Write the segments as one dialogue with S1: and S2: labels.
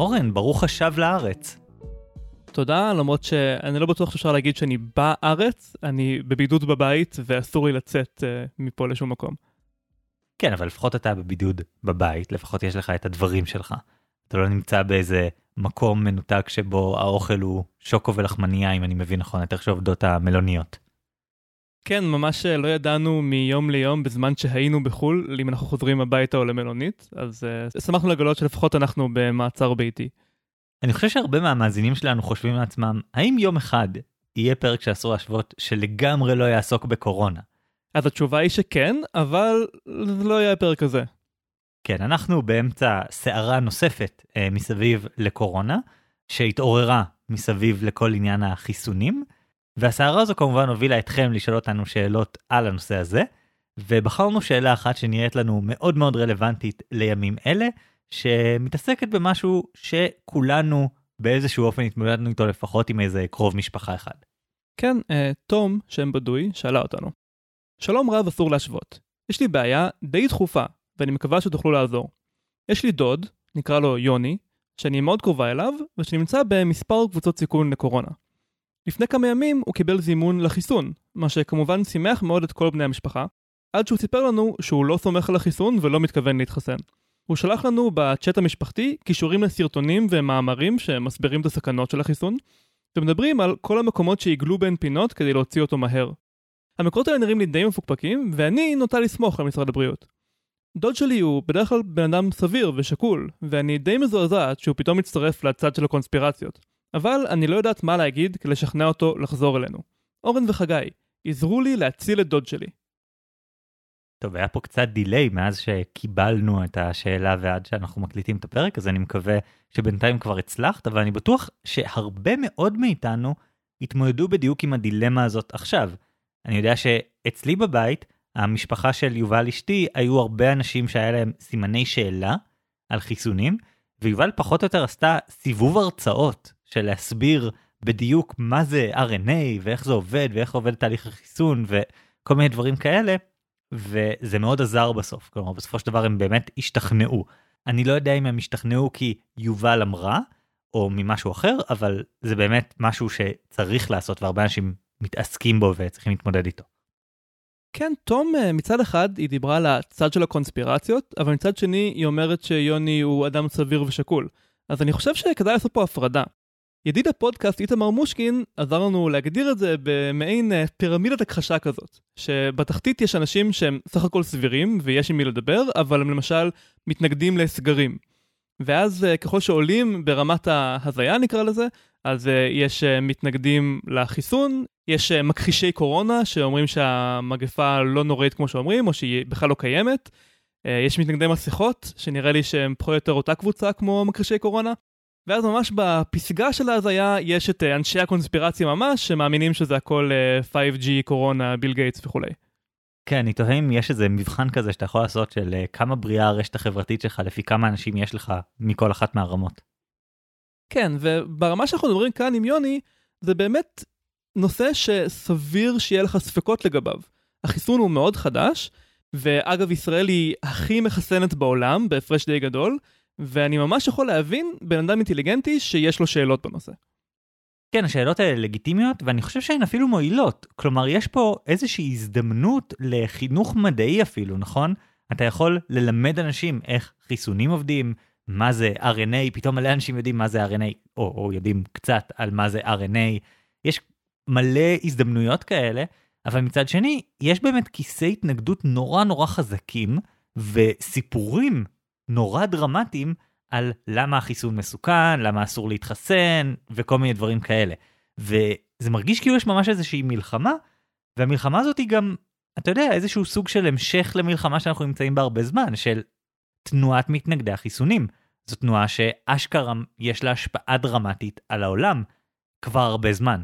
S1: אורן, ברוך השב לארץ.
S2: תודה, למרות שאני לא בטוח שאפשר להגיד שאני בארץ, אני בבידוד בבית ואסור לי לצאת uh, מפה לשום מקום.
S1: כן, אבל לפחות אתה בבידוד בבית, לפחות יש לך את הדברים שלך. אתה לא נמצא באיזה מקום מנותק שבו האוכל הוא שוקו ולחמניה, אם אני מבין נכון, את איך שעובדות המלוניות.
S2: כן, ממש לא ידענו מיום ליום בזמן שהיינו בחו"ל, אם אנחנו חוזרים הביתה או למלונית, אז uh, שמחנו לגלות שלפחות אנחנו במעצר ביתי.
S1: אני חושב שהרבה מהמאזינים שלנו חושבים לעצמם, האם יום אחד יהיה פרק שאסור להשוות שלגמרי לא יעסוק בקורונה?
S2: אז התשובה היא שכן, אבל זה לא יהיה הפרק הזה.
S1: כן, אנחנו באמצע סערה נוספת אה, מסביב לקורונה, שהתעוררה מסביב לכל עניין החיסונים, והסערה הזו כמובן הובילה אתכם לשאול אותנו שאלות על הנושא הזה, ובחרנו שאלה אחת שנראית לנו מאוד מאוד רלוונטית לימים אלה, שמתעסקת במשהו שכולנו באיזשהו אופן התמודדנו איתו לפחות עם איזה קרוב משפחה אחד.
S2: כן, אה, תום, שם בדוי, שאלה אותנו. שלום רב אסור להשוות. יש לי בעיה די דחופה, ואני מקווה שתוכלו לעזור. יש לי דוד, נקרא לו יוני, שאני מאוד קרובה אליו, ושנמצא במספר קבוצות סיכון לקורונה. לפני כמה ימים הוא קיבל זימון לחיסון, מה שכמובן שימח מאוד את כל בני המשפחה, עד שהוא סיפר לנו שהוא לא סומך על החיסון ולא מתכוון להתחסן. הוא שלח לנו בצ'אט המשפחתי קישורים לסרטונים ומאמרים שמסבירים את הסכנות של החיסון, ומדברים על כל המקומות שעיגלו בין פינות כדי להוציא אותו מהר. המקורות האלה נראים לי די מפוקפקים, ואני נוטה לסמוך על משרד הבריאות. דוד שלי הוא בדרך כלל בן אדם סביר ושקול, ואני די מזועזעת שהוא פתאום מצטרף לצד של הקונספירציות. אבל אני לא יודעת מה להגיד כדי לשכנע אותו לחזור אלינו. אורן וחגי, עזרו לי להציל את דוד שלי.
S1: טוב, היה פה קצת דיליי מאז שקיבלנו את השאלה ועד שאנחנו מקליטים את הפרק, אז אני מקווה שבינתיים כבר הצלחת, אבל אני בטוח שהרבה מאוד מאיתנו התמודדו בדיוק עם הדילמה הזאת עכשיו. אני יודע שאצלי בבית, המשפחה של יובל אשתי, היו הרבה אנשים שהיה להם סימני שאלה על חיסונים, ויובל פחות או יותר עשתה סיבוב הרצאות של להסביר בדיוק מה זה RNA ואיך זה עובד ואיך עובד תהליך החיסון וכל מיני דברים כאלה. וזה מאוד עזר בסוף, כלומר בסופו של דבר הם באמת השתכנעו. אני לא יודע אם הם השתכנעו כי יובל אמרה, או ממשהו אחר, אבל זה באמת משהו שצריך לעשות והרבה אנשים מתעסקים בו וצריכים להתמודד איתו.
S2: כן, תום אה, מצד אחד היא דיברה על הצד של הקונספירציות, אבל מצד שני היא אומרת שיוני הוא אדם סביר ושקול. אז אני חושב שכדאי לעשות פה הפרדה. ידיד הפודקאסט איתמר מושקין עזר לנו להגדיר את זה במעין אה, פירמידת הכחשה כזאת, שבתחתית יש אנשים שהם סך הכל סבירים ויש עם מי לדבר, אבל הם למשל מתנגדים לסגרים. ואז אה, ככל שעולים ברמת ההזיה נקרא לזה, אז אה, יש מתנגדים לחיסון, יש מכחישי קורונה שאומרים שהמגפה לא נוראית כמו שאומרים, או שהיא בכלל לא קיימת. יש מתנגדי מסכות, שנראה לי שהם פחות או יותר אותה קבוצה כמו מכחישי קורונה. ואז ממש בפסגה של ההזיה יש את אה, אנשי הקונספירציה ממש, שמאמינים שזה הכל 5G, אה, קורונה, ביל גייטס וכולי.
S1: כן, אני תוהה אם יש איזה מבחן כזה שאתה יכול לעשות של אה, כמה בריאה הרשת החברתית שלך לפי כמה אנשים יש לך מכל אחת מהרמות.
S2: כן, וברמה שאנחנו מדברים כאן עם יוני, זה באמת נושא שסביר שיהיה לך ספקות לגביו. החיסון הוא מאוד חדש, ואגב, ישראל היא הכי מחסנת בעולם, בהפרש די גדול, ואני ממש יכול להבין בן אדם אינטליגנטי שיש לו שאלות בנושא.
S1: כן, השאלות האלה לגיטימיות, ואני חושב שהן אפילו מועילות. כלומר, יש פה איזושהי הזדמנות לחינוך מדעי אפילו, נכון? אתה יכול ללמד אנשים איך חיסונים עובדים, מה זה RNA, פתאום מלא אנשים יודעים מה זה RNA, או, או יודעים קצת על מה זה RNA. יש מלא הזדמנויות כאלה, אבל מצד שני, יש באמת כיסי התנגדות נורא נורא חזקים, וסיפורים נורא דרמטיים על למה החיסון מסוכן, למה אסור להתחסן וכל מיני דברים כאלה. וזה מרגיש כאילו יש ממש איזושהי מלחמה, והמלחמה הזאת היא גם, אתה יודע, איזשהו סוג של המשך למלחמה שאנחנו נמצאים בה הרבה זמן, של תנועת מתנגדי החיסונים. זו תנועה שאשכרה יש לה השפעה דרמטית על העולם כבר הרבה זמן.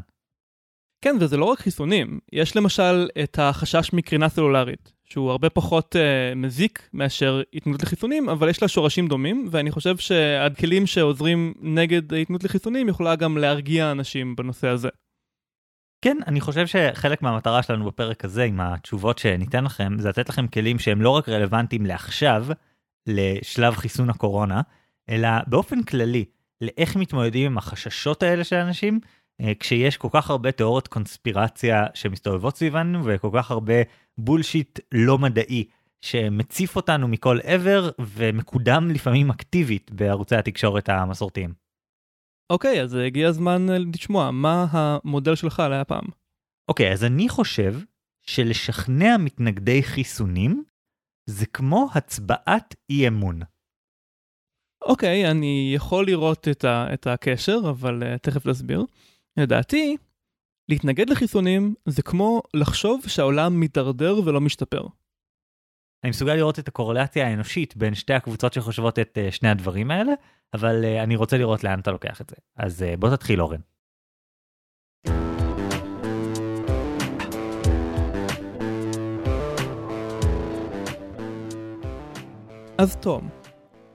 S2: כן, וזה לא רק חיסונים, יש למשל את החשש מקרינה סלולרית, שהוא הרבה פחות uh, מזיק מאשר התנגדות לחיסונים, אבל יש לה שורשים דומים, ואני חושב שהכלים שעוזרים נגד התנגדות לחיסונים יכולה גם להרגיע אנשים בנושא הזה.
S1: כן, אני חושב שחלק מהמטרה שלנו בפרק הזה, עם התשובות שניתן לכם, זה לתת לכם כלים שהם לא רק רלוונטיים לעכשיו, לשלב חיסון הקורונה, אלא באופן כללי, לאיך מתמודדים עם החששות האלה של אנשים, כשיש כל כך הרבה תיאוריות קונספירציה שמסתובבות סביבנו וכל כך הרבה בולשיט לא מדעי שמציף אותנו מכל עבר ומקודם לפעמים אקטיבית בערוצי התקשורת המסורתיים.
S2: אוקיי, אז הגיע הזמן אה, לשמוע מה המודל שלך עליה הפעם.
S1: אוקיי, אז אני חושב שלשכנע מתנגדי חיסונים זה כמו הצבעת אי אמון.
S2: אוקיי, אני יכול לראות את, ה, את הקשר, אבל uh, תכף נסביר. לדעתי, להתנגד לחיסונים זה כמו לחשוב שהעולם מידרדר ולא משתפר.
S1: אני מסוגל לראות את הקורלציה האנושית בין שתי הקבוצות שחושבות את uh, שני הדברים האלה, אבל uh, אני רוצה לראות לאן אתה לוקח את זה. אז uh, בוא תתחיל אורן.
S2: אז תום,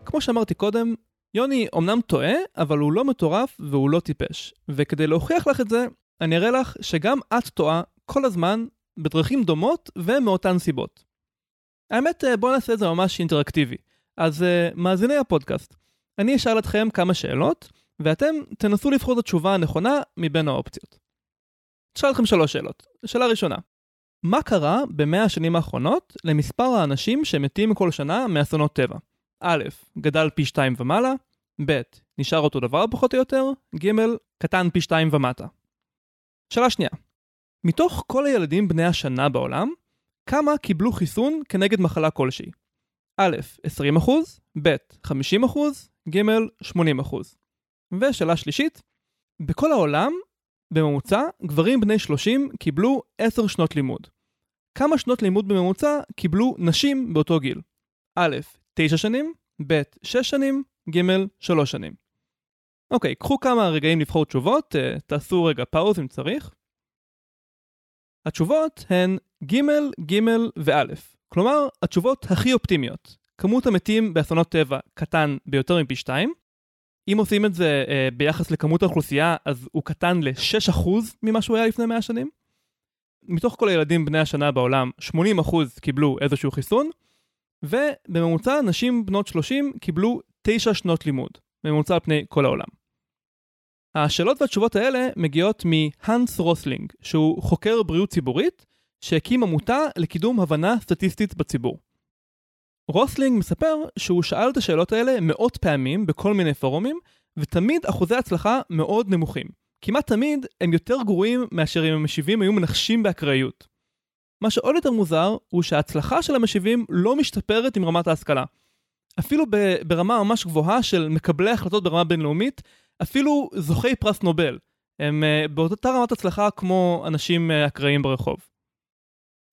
S2: כמו שאמרתי קודם, יוני אמנם טועה, אבל הוא לא מטורף והוא לא טיפש. וכדי להוכיח לך את זה, אני אראה לך שגם את טועה כל הזמן בדרכים דומות ומאותן סיבות. האמת, אה, בואו נעשה את זה ממש אינטראקטיבי. אז uh, מאזיני הפודקאסט, אני אשאל אתכם כמה שאלות, ואתם תנסו לבחור את התשובה הנכונה מבין האופציות. אשאל אתכם שלוש שאלות. שאלה ראשונה, מה קרה במאה השנים האחרונות למספר האנשים שמתים כל שנה מאסונות טבע? א', גדל פי 2 ומעלה, ב', נשאר אותו דבר פחות או יותר, ג', קטן פי 2 ומטה. שאלה שנייה, מתוך כל הילדים בני השנה בעולם, כמה קיבלו חיסון כנגד מחלה כלשהי? א', 20%, ב', 50%, ג', 80%. ושאלה שלישית, בכל העולם, בממוצע, גברים בני 30 קיבלו 10 שנות לימוד. כמה שנות לימוד בממוצע קיבלו נשים באותו גיל? א', 9 שנים, ב', 6 שנים, ג', 3 שנים. אוקיי, קחו כמה רגעים לבחור תשובות, uh, תעשו רגע פאוז אם צריך. התשובות הן ג', ג' וא', כלומר, התשובות הכי אופטימיות. כמות המתים באסונות טבע קטן ביותר מפי 2. אם עושים את זה uh, ביחס לכמות האוכלוסייה, אז הוא קטן ל-6% ממה שהוא היה לפני 100 שנים. מתוך כל הילדים בני השנה בעולם, 80% קיבלו איזשהו חיסון, ובממוצע נשים בנות 30 קיבלו 9 שנות לימוד, בממוצע על פני כל העולם. השאלות והתשובות האלה מגיעות מהאנס רוסלינג, שהוא חוקר בריאות ציבורית, שהקים עמותה לקידום הבנה סטטיסטית בציבור. רוסלינג מספר שהוא שאל את השאלות האלה מאות פעמים בכל מיני פורומים, ותמיד אחוזי הצלחה מאוד נמוכים. כמעט תמיד הם יותר גרועים מאשר אם המשיבים היו מנחשים באקראיות. מה שעוד יותר מוזר, הוא שההצלחה של המשיבים לא משתפרת עם רמת ההשכלה. אפילו ברמה ממש גבוהה של מקבלי החלטות ברמה בינלאומית, אפילו זוכי פרס נובל. הם uh, באותה רמת הצלחה כמו אנשים uh, אקראיים ברחוב.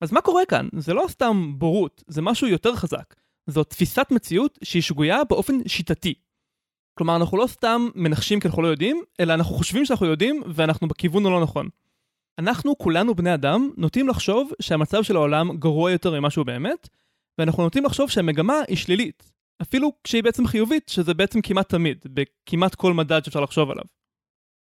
S2: אז מה קורה כאן? זה לא סתם בורות, זה משהו יותר חזק. זו תפיסת מציאות שהיא שגויה באופן שיטתי. כלומר, אנחנו לא סתם מנחשים כי אנחנו לא יודעים, אלא אנחנו חושבים שאנחנו יודעים ואנחנו בכיוון הלא נכון. אנחנו כולנו בני אדם נוטים לחשוב שהמצב של העולם גרוע יותר ממה שהוא באמת, ואנחנו נוטים לחשוב שהמגמה היא שלילית. אפילו כשהיא בעצם חיובית, שזה בעצם כמעט תמיד, בכמעט כל מדד שאפשר לחשוב עליו.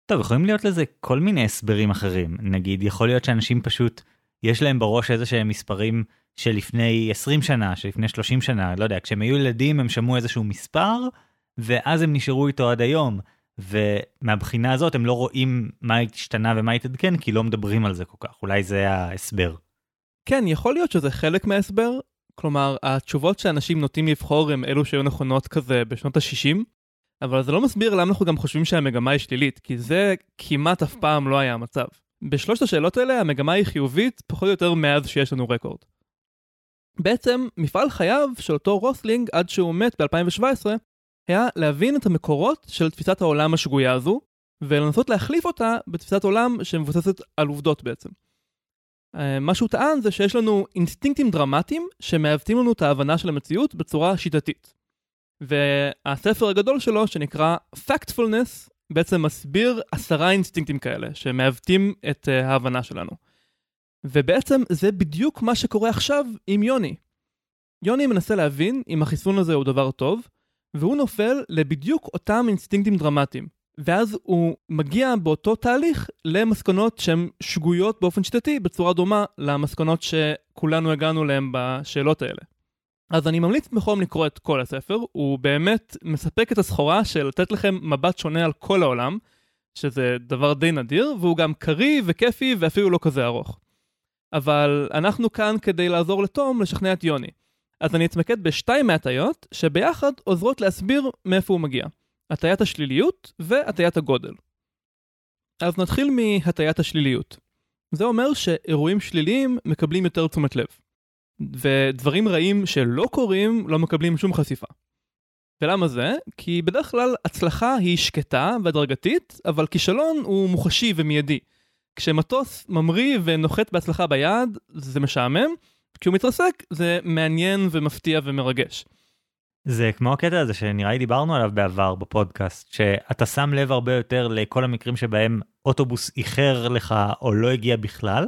S1: טוב, יכולים להיות לזה כל מיני הסברים אחרים. נגיד, יכול להיות שאנשים פשוט, יש להם בראש איזה שהם מספרים שלפני 20 שנה, שלפני 30 שנה, לא יודע, כשהם היו ילדים הם שמעו איזשהו מספר, ואז הם נשארו איתו עד היום. ומהבחינה הזאת הם לא רואים מה השתנה ומה התעדכן, כי לא מדברים על זה כל כך. אולי זה ההסבר.
S2: כן, יכול להיות שזה חלק מההסבר. כלומר, התשובות שאנשים נוטים לבחור הם אלו שהיו נכונות כזה בשנות ה-60, אבל זה לא מסביר למה אנחנו גם חושבים שהמגמה היא שלילית, כי זה כמעט אף פעם לא היה המצב. בשלושת השאלות האלה המגמה היא חיובית פחות או יותר מאז שיש לנו רקורד. בעצם, מפעל חייו של אותו רוסלינג עד שהוא מת ב-2017 היה להבין את המקורות של תפיסת העולם השגויה הזו, ולנסות להחליף אותה בתפיסת עולם שמבוססת על עובדות בעצם. אה, מה שהוא טען זה שיש לנו אינסטינקטים דרמטיים שמעוותים לנו את ההבנה של המציאות בצורה שיטתית. והספר הגדול שלו, שנקרא Factfulness, בעצם מסביר עשרה אינסטינקטים כאלה שמעוותים את אה, ההבנה שלנו. ובעצם זה בדיוק מה שקורה עכשיו עם יוני. יוני מנסה להבין אם החיסון הזה הוא דבר טוב, והוא נופל לבדיוק אותם אינסטינקטים דרמטיים. ואז הוא מגיע באותו תהליך למסקנות שהן שגויות באופן שיטתי בצורה דומה למסקנות שכולנו הגענו להן בשאלות האלה. אז אני ממליץ בחום לקרוא את כל הספר, הוא באמת מספק את הסחורה של לתת לכם מבט שונה על כל העולם, שזה דבר די נדיר, והוא גם קריא וכיפי ואפילו לא כזה ארוך. אבל אנחנו כאן כדי לעזור לתום לשכנע את יוני. אז אני אתמקד בשתיים מהטיות, שביחד עוזרות להסביר מאיפה הוא מגיע. הטיית השליליות והטיית הגודל. אז נתחיל מהטיית השליליות. זה אומר שאירועים שליליים מקבלים יותר תשומת לב. ודברים רעים שלא קורים לא מקבלים שום חשיפה. ולמה זה? כי בדרך כלל הצלחה היא שקטה והדרגתית, אבל כישלון הוא מוחשי ומיידי. כשמטוס ממריא ונוחת בהצלחה ביעד, זה משעמם, כשהוא מתרסק זה מעניין ומפתיע ומרגש.
S1: זה כמו הקטע הזה שנראה לי דיברנו עליו בעבר בפודקאסט, שאתה שם לב הרבה יותר לכל המקרים שבהם אוטובוס איחר לך או לא הגיע בכלל,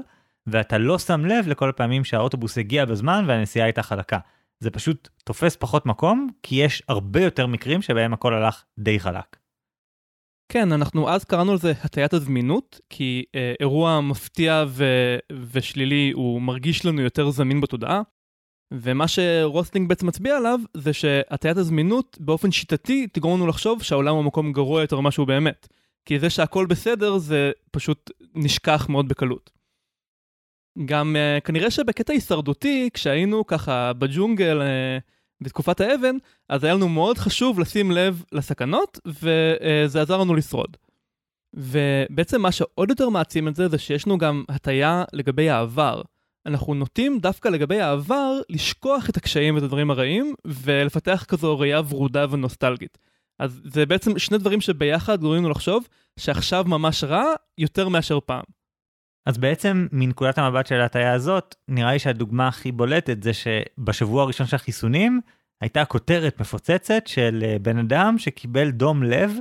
S1: ואתה לא שם לב לכל הפעמים שהאוטובוס הגיע בזמן והנסיעה הייתה חלקה. זה פשוט תופס פחות מקום, כי יש הרבה יותר מקרים שבהם הכל הלך די חלק.
S2: כן, אנחנו אז קראנו לזה הטיית הזמינות, כי אה, אירוע מפתיע ו- ושלילי הוא מרגיש לנו יותר זמין בתודעה, ומה שרוסטינג בעצם מצביע עליו, זה שהטיית הזמינות באופן שיטתי תגרום לנו לחשוב שהעולם הוא מקום גרוע יותר ממה שהוא באמת. כי זה שהכל בסדר זה פשוט נשכח מאוד בקלות. גם uh, כנראה שבקטע הישרדותי, כשהיינו ככה בג'ונגל uh, בתקופת האבן, אז היה לנו מאוד חשוב לשים לב לסכנות, וזה עזר לנו לשרוד. ובעצם מה שעוד יותר מעצים את זה, זה שיש לנו גם הטיה לגבי העבר. אנחנו נוטים דווקא לגבי העבר לשכוח את הקשיים ואת הדברים הרעים, ולפתח כזו ראייה ורודה ונוסטלגית. אז זה בעצם שני דברים שביחד גורמים לנו לחשוב שעכשיו ממש רע יותר מאשר פעם.
S1: אז בעצם מנקודת המבט של ההטייה הזאת, נראה לי שהדוגמה הכי בולטת זה שבשבוע הראשון של החיסונים, הייתה כותרת מפוצצת של אה, בן אדם שקיבל דום לב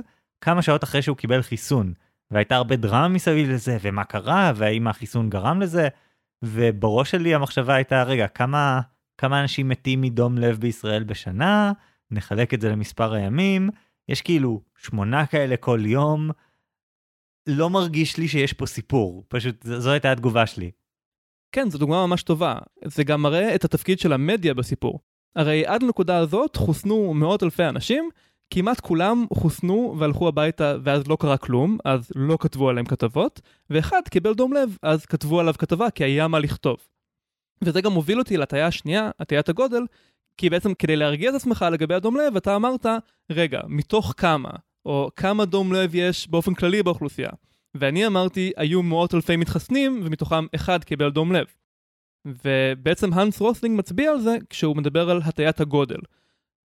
S1: כמה שעות אחרי שהוא קיבל חיסון. והייתה הרבה דרמה מסביב לזה, ומה קרה, והאם החיסון גרם לזה, ובראש שלי המחשבה הייתה, רגע, כמה, כמה אנשים מתים מדום לב בישראל בשנה? נחלק את זה למספר הימים. יש כאילו שמונה כאלה כל יום. לא מרגיש לי שיש פה סיפור, פשוט זו הייתה התגובה שלי.
S2: כן, זו דוגמה ממש טובה. זה גם מראה את התפקיד של המדיה בסיפור. הרי עד לנקודה הזאת חוסנו מאות אלפי אנשים, כמעט כולם חוסנו והלכו הביתה ואז לא קרה כלום, אז לא כתבו עליהם כתבות, ואחד קיבל דום לב, אז כתבו עליו כתבה כי היה מה לכתוב. וזה גם מוביל אותי לטיה השנייה, הטיית הגודל, כי בעצם כדי להרגיע את עצמך לגבי הדום לב, אתה אמרת, רגע, מתוך כמה, או כמה דום לב יש באופן כללי באוכלוסייה. ואני אמרתי, היו מאות אלפי מתחסנים, ומתוכם אחד קיבל דום לב. ובעצם האנס רוסלינג מצביע על זה כשהוא מדבר על הטיית הגודל.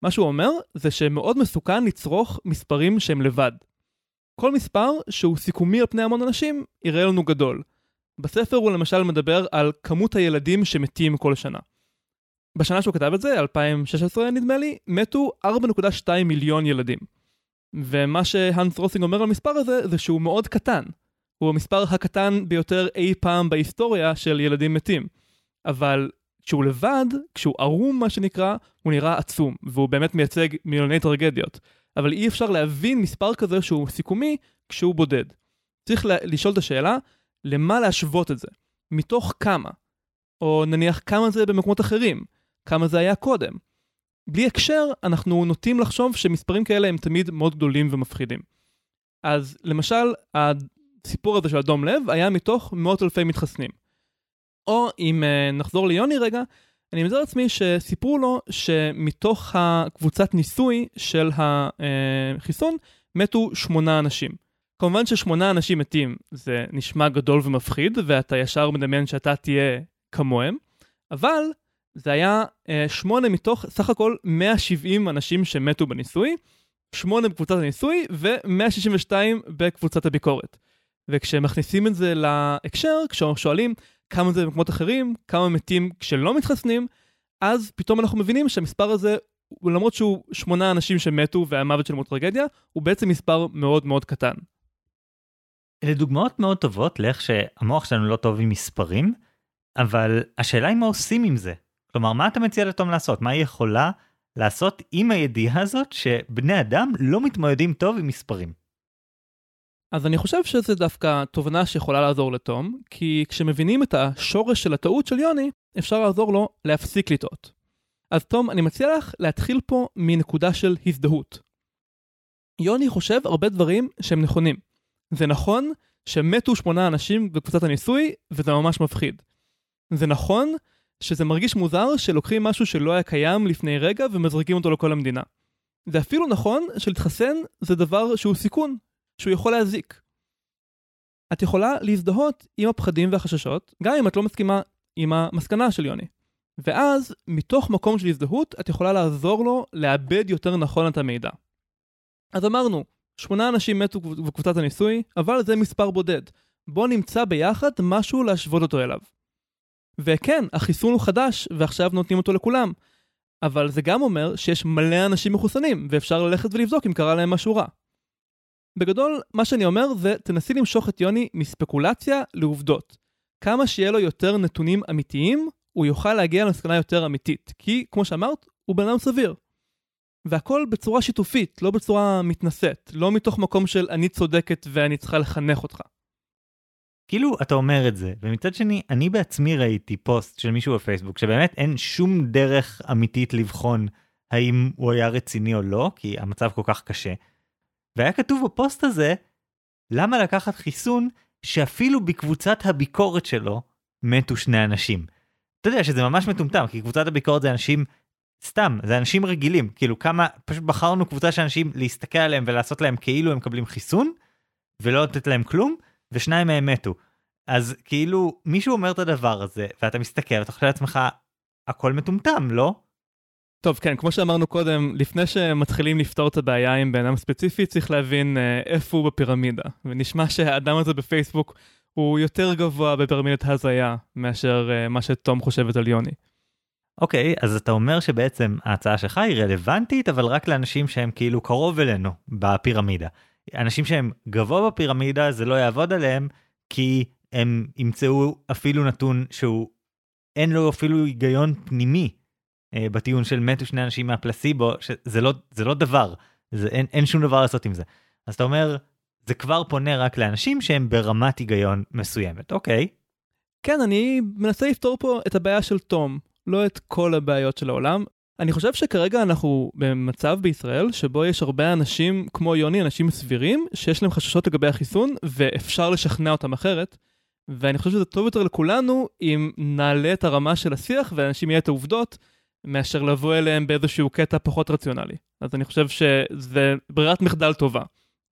S2: מה שהוא אומר זה שמאוד מסוכן לצרוך מספרים שהם לבד. כל מספר שהוא סיכומי על פני המון אנשים יראה לנו גדול. בספר הוא למשל מדבר על כמות הילדים שמתים כל שנה. בשנה שהוא כתב את זה, 2016 נדמה לי, מתו 4.2 מיליון ילדים. ומה שהאנס רוסינג אומר על המספר הזה, זה שהוא מאוד קטן. הוא המספר הקטן ביותר אי פעם בהיסטוריה של ילדים מתים. אבל כשהוא לבד, כשהוא ערום מה שנקרא, הוא נראה עצום, והוא באמת מייצג מיליוני טרגדיות. אבל אי אפשר להבין מספר כזה שהוא סיכומי כשהוא בודד. צריך לשאול את השאלה, למה להשוות את זה? מתוך כמה? או נניח כמה זה במקומות אחרים? כמה זה היה קודם? בלי הקשר, אנחנו נוטים לחשוב שמספרים כאלה הם תמיד מאוד גדולים ומפחידים. אז למשל, הסיפור הזה של אדום לב היה מתוך מאות אלפי מתחסנים. או אם uh, נחזור ליוני רגע, אני מזהה לעצמי שסיפרו לו שמתוך הקבוצת ניסוי של החיסון מתו שמונה אנשים. כמובן ששמונה אנשים מתים זה נשמע גדול ומפחיד ואתה ישר מדמיין שאתה תהיה כמוהם, אבל זה היה אה, שמונה מתוך סך הכל 170 אנשים שמתו בניסוי, שמונה בקבוצת הניסוי ו-162 בקבוצת הביקורת. וכשמכניסים את זה להקשר, כששואלים כמה זה במקומות אחרים, כמה מתים כשלא מתחסנים, אז פתאום אנחנו מבינים שהמספר הזה, למרות שהוא שמונה אנשים שמתו והמוות שלהם הוא טרגדיה, הוא בעצם מספר מאוד מאוד קטן.
S1: אלה דוגמאות מאוד טובות לאיך שהמוח שלנו לא טוב עם מספרים, אבל השאלה היא מה עושים עם זה. כלומר, מה אתה מציע לתום לעשות? מה היא יכולה לעשות עם הידיעה הזאת שבני אדם לא מתמודדים טוב עם מספרים?
S2: אז אני חושב שזה דווקא תובנה שיכולה לעזור לתום, כי כשמבינים את השורש של הטעות של יוני, אפשר לעזור לו להפסיק לטעות. אז תום, אני מציע לך להתחיל פה מנקודה של הזדהות. יוני חושב הרבה דברים שהם נכונים. זה נכון שמתו שמונה אנשים בקבוצת הניסוי, וזה ממש מפחיד. זה נכון שזה מרגיש מוזר שלוקחים משהו שלא היה קיים לפני רגע ומזריקים אותו לכל המדינה. זה אפילו נכון שלהתחסן זה דבר שהוא סיכון, שהוא יכול להזיק. את יכולה להזדהות עם הפחדים והחששות, גם אם את לא מסכימה עם המסקנה של יוני. ואז, מתוך מקום של הזדהות, את יכולה לעזור לו לעבד יותר נכון את המידע. אז אמרנו, שמונה אנשים מתו בקבוצת הניסוי, אבל זה מספר בודד. בואו נמצא ביחד משהו להשוות אותו אליו. וכן, החיסון הוא חדש, ועכשיו נותנים אותו לכולם. אבל זה גם אומר שיש מלא אנשים מחוסנים, ואפשר ללכת ולבדוק אם קרה להם משהו רע. בגדול, מה שאני אומר זה, תנסי למשוך את יוני מספקולציה לעובדות. כמה שיהיה לו יותר נתונים אמיתיים, הוא יוכל להגיע למסקנה יותר אמיתית. כי, כמו שאמרת, הוא בן אדם סביר. והכל בצורה שיתופית, לא בצורה מתנשאת. לא מתוך מקום של אני צודקת ואני צריכה לחנך אותך.
S1: כאילו אתה אומר את זה, ומצד שני, אני בעצמי ראיתי פוסט של מישהו בפייסבוק, שבאמת אין שום דרך אמיתית לבחון האם הוא היה רציני או לא, כי המצב כל כך קשה. והיה כתוב בפוסט הזה, למה לקחת חיסון שאפילו בקבוצת הביקורת שלו מתו שני אנשים. אתה יודע שזה ממש מטומטם, כי קבוצת הביקורת זה אנשים, סתם, זה אנשים רגילים, כאילו כמה, פשוט בחרנו קבוצה של אנשים להסתכל עליהם ולעשות להם כאילו הם מקבלים חיסון, ולא לתת להם כלום, ושניים מהם מתו. אז כאילו מישהו אומר את הדבר הזה ואתה מסתכל ואתה חושב לעצמך הכל מטומטם לא?
S2: טוב כן כמו שאמרנו קודם לפני שמתחילים לפתור את הבעיה עם בן אדם ספציפי צריך להבין אה, איפה הוא בפירמידה ונשמע שהאדם הזה בפייסבוק הוא יותר גבוה בפירמידת הזיה מאשר אה, מה שתום חושבת על יוני.
S1: אוקיי okay, אז אתה אומר שבעצם ההצעה שלך היא רלוונטית אבל רק לאנשים שהם כאילו קרוב אלינו בפירמידה. אנשים שהם גבוה בפירמידה זה לא יעבוד עליהם כי הם ימצאו אפילו נתון שהוא אין לו אפילו היגיון פנימי אה, בטיעון של מתו שני אנשים מהפלסיבו שזה לא זה לא דבר זה אין, אין שום דבר לעשות עם זה אז אתה אומר זה כבר פונה רק לאנשים שהם ברמת היגיון מסוימת אוקיי.
S2: כן אני מנסה לפתור פה את הבעיה של תום לא את כל הבעיות של העולם אני חושב שכרגע אנחנו במצב בישראל שבו יש הרבה אנשים כמו יוני, אנשים סבירים, שיש להם חששות לגבי החיסון, ואפשר לשכנע אותם אחרת. ואני חושב שזה טוב יותר לכולנו אם נעלה את הרמה של השיח ואנשים יהיה את העובדות, מאשר לבוא אליהם באיזשהו קטע פחות רציונלי. אז אני חושב שזה ברירת מחדל טובה.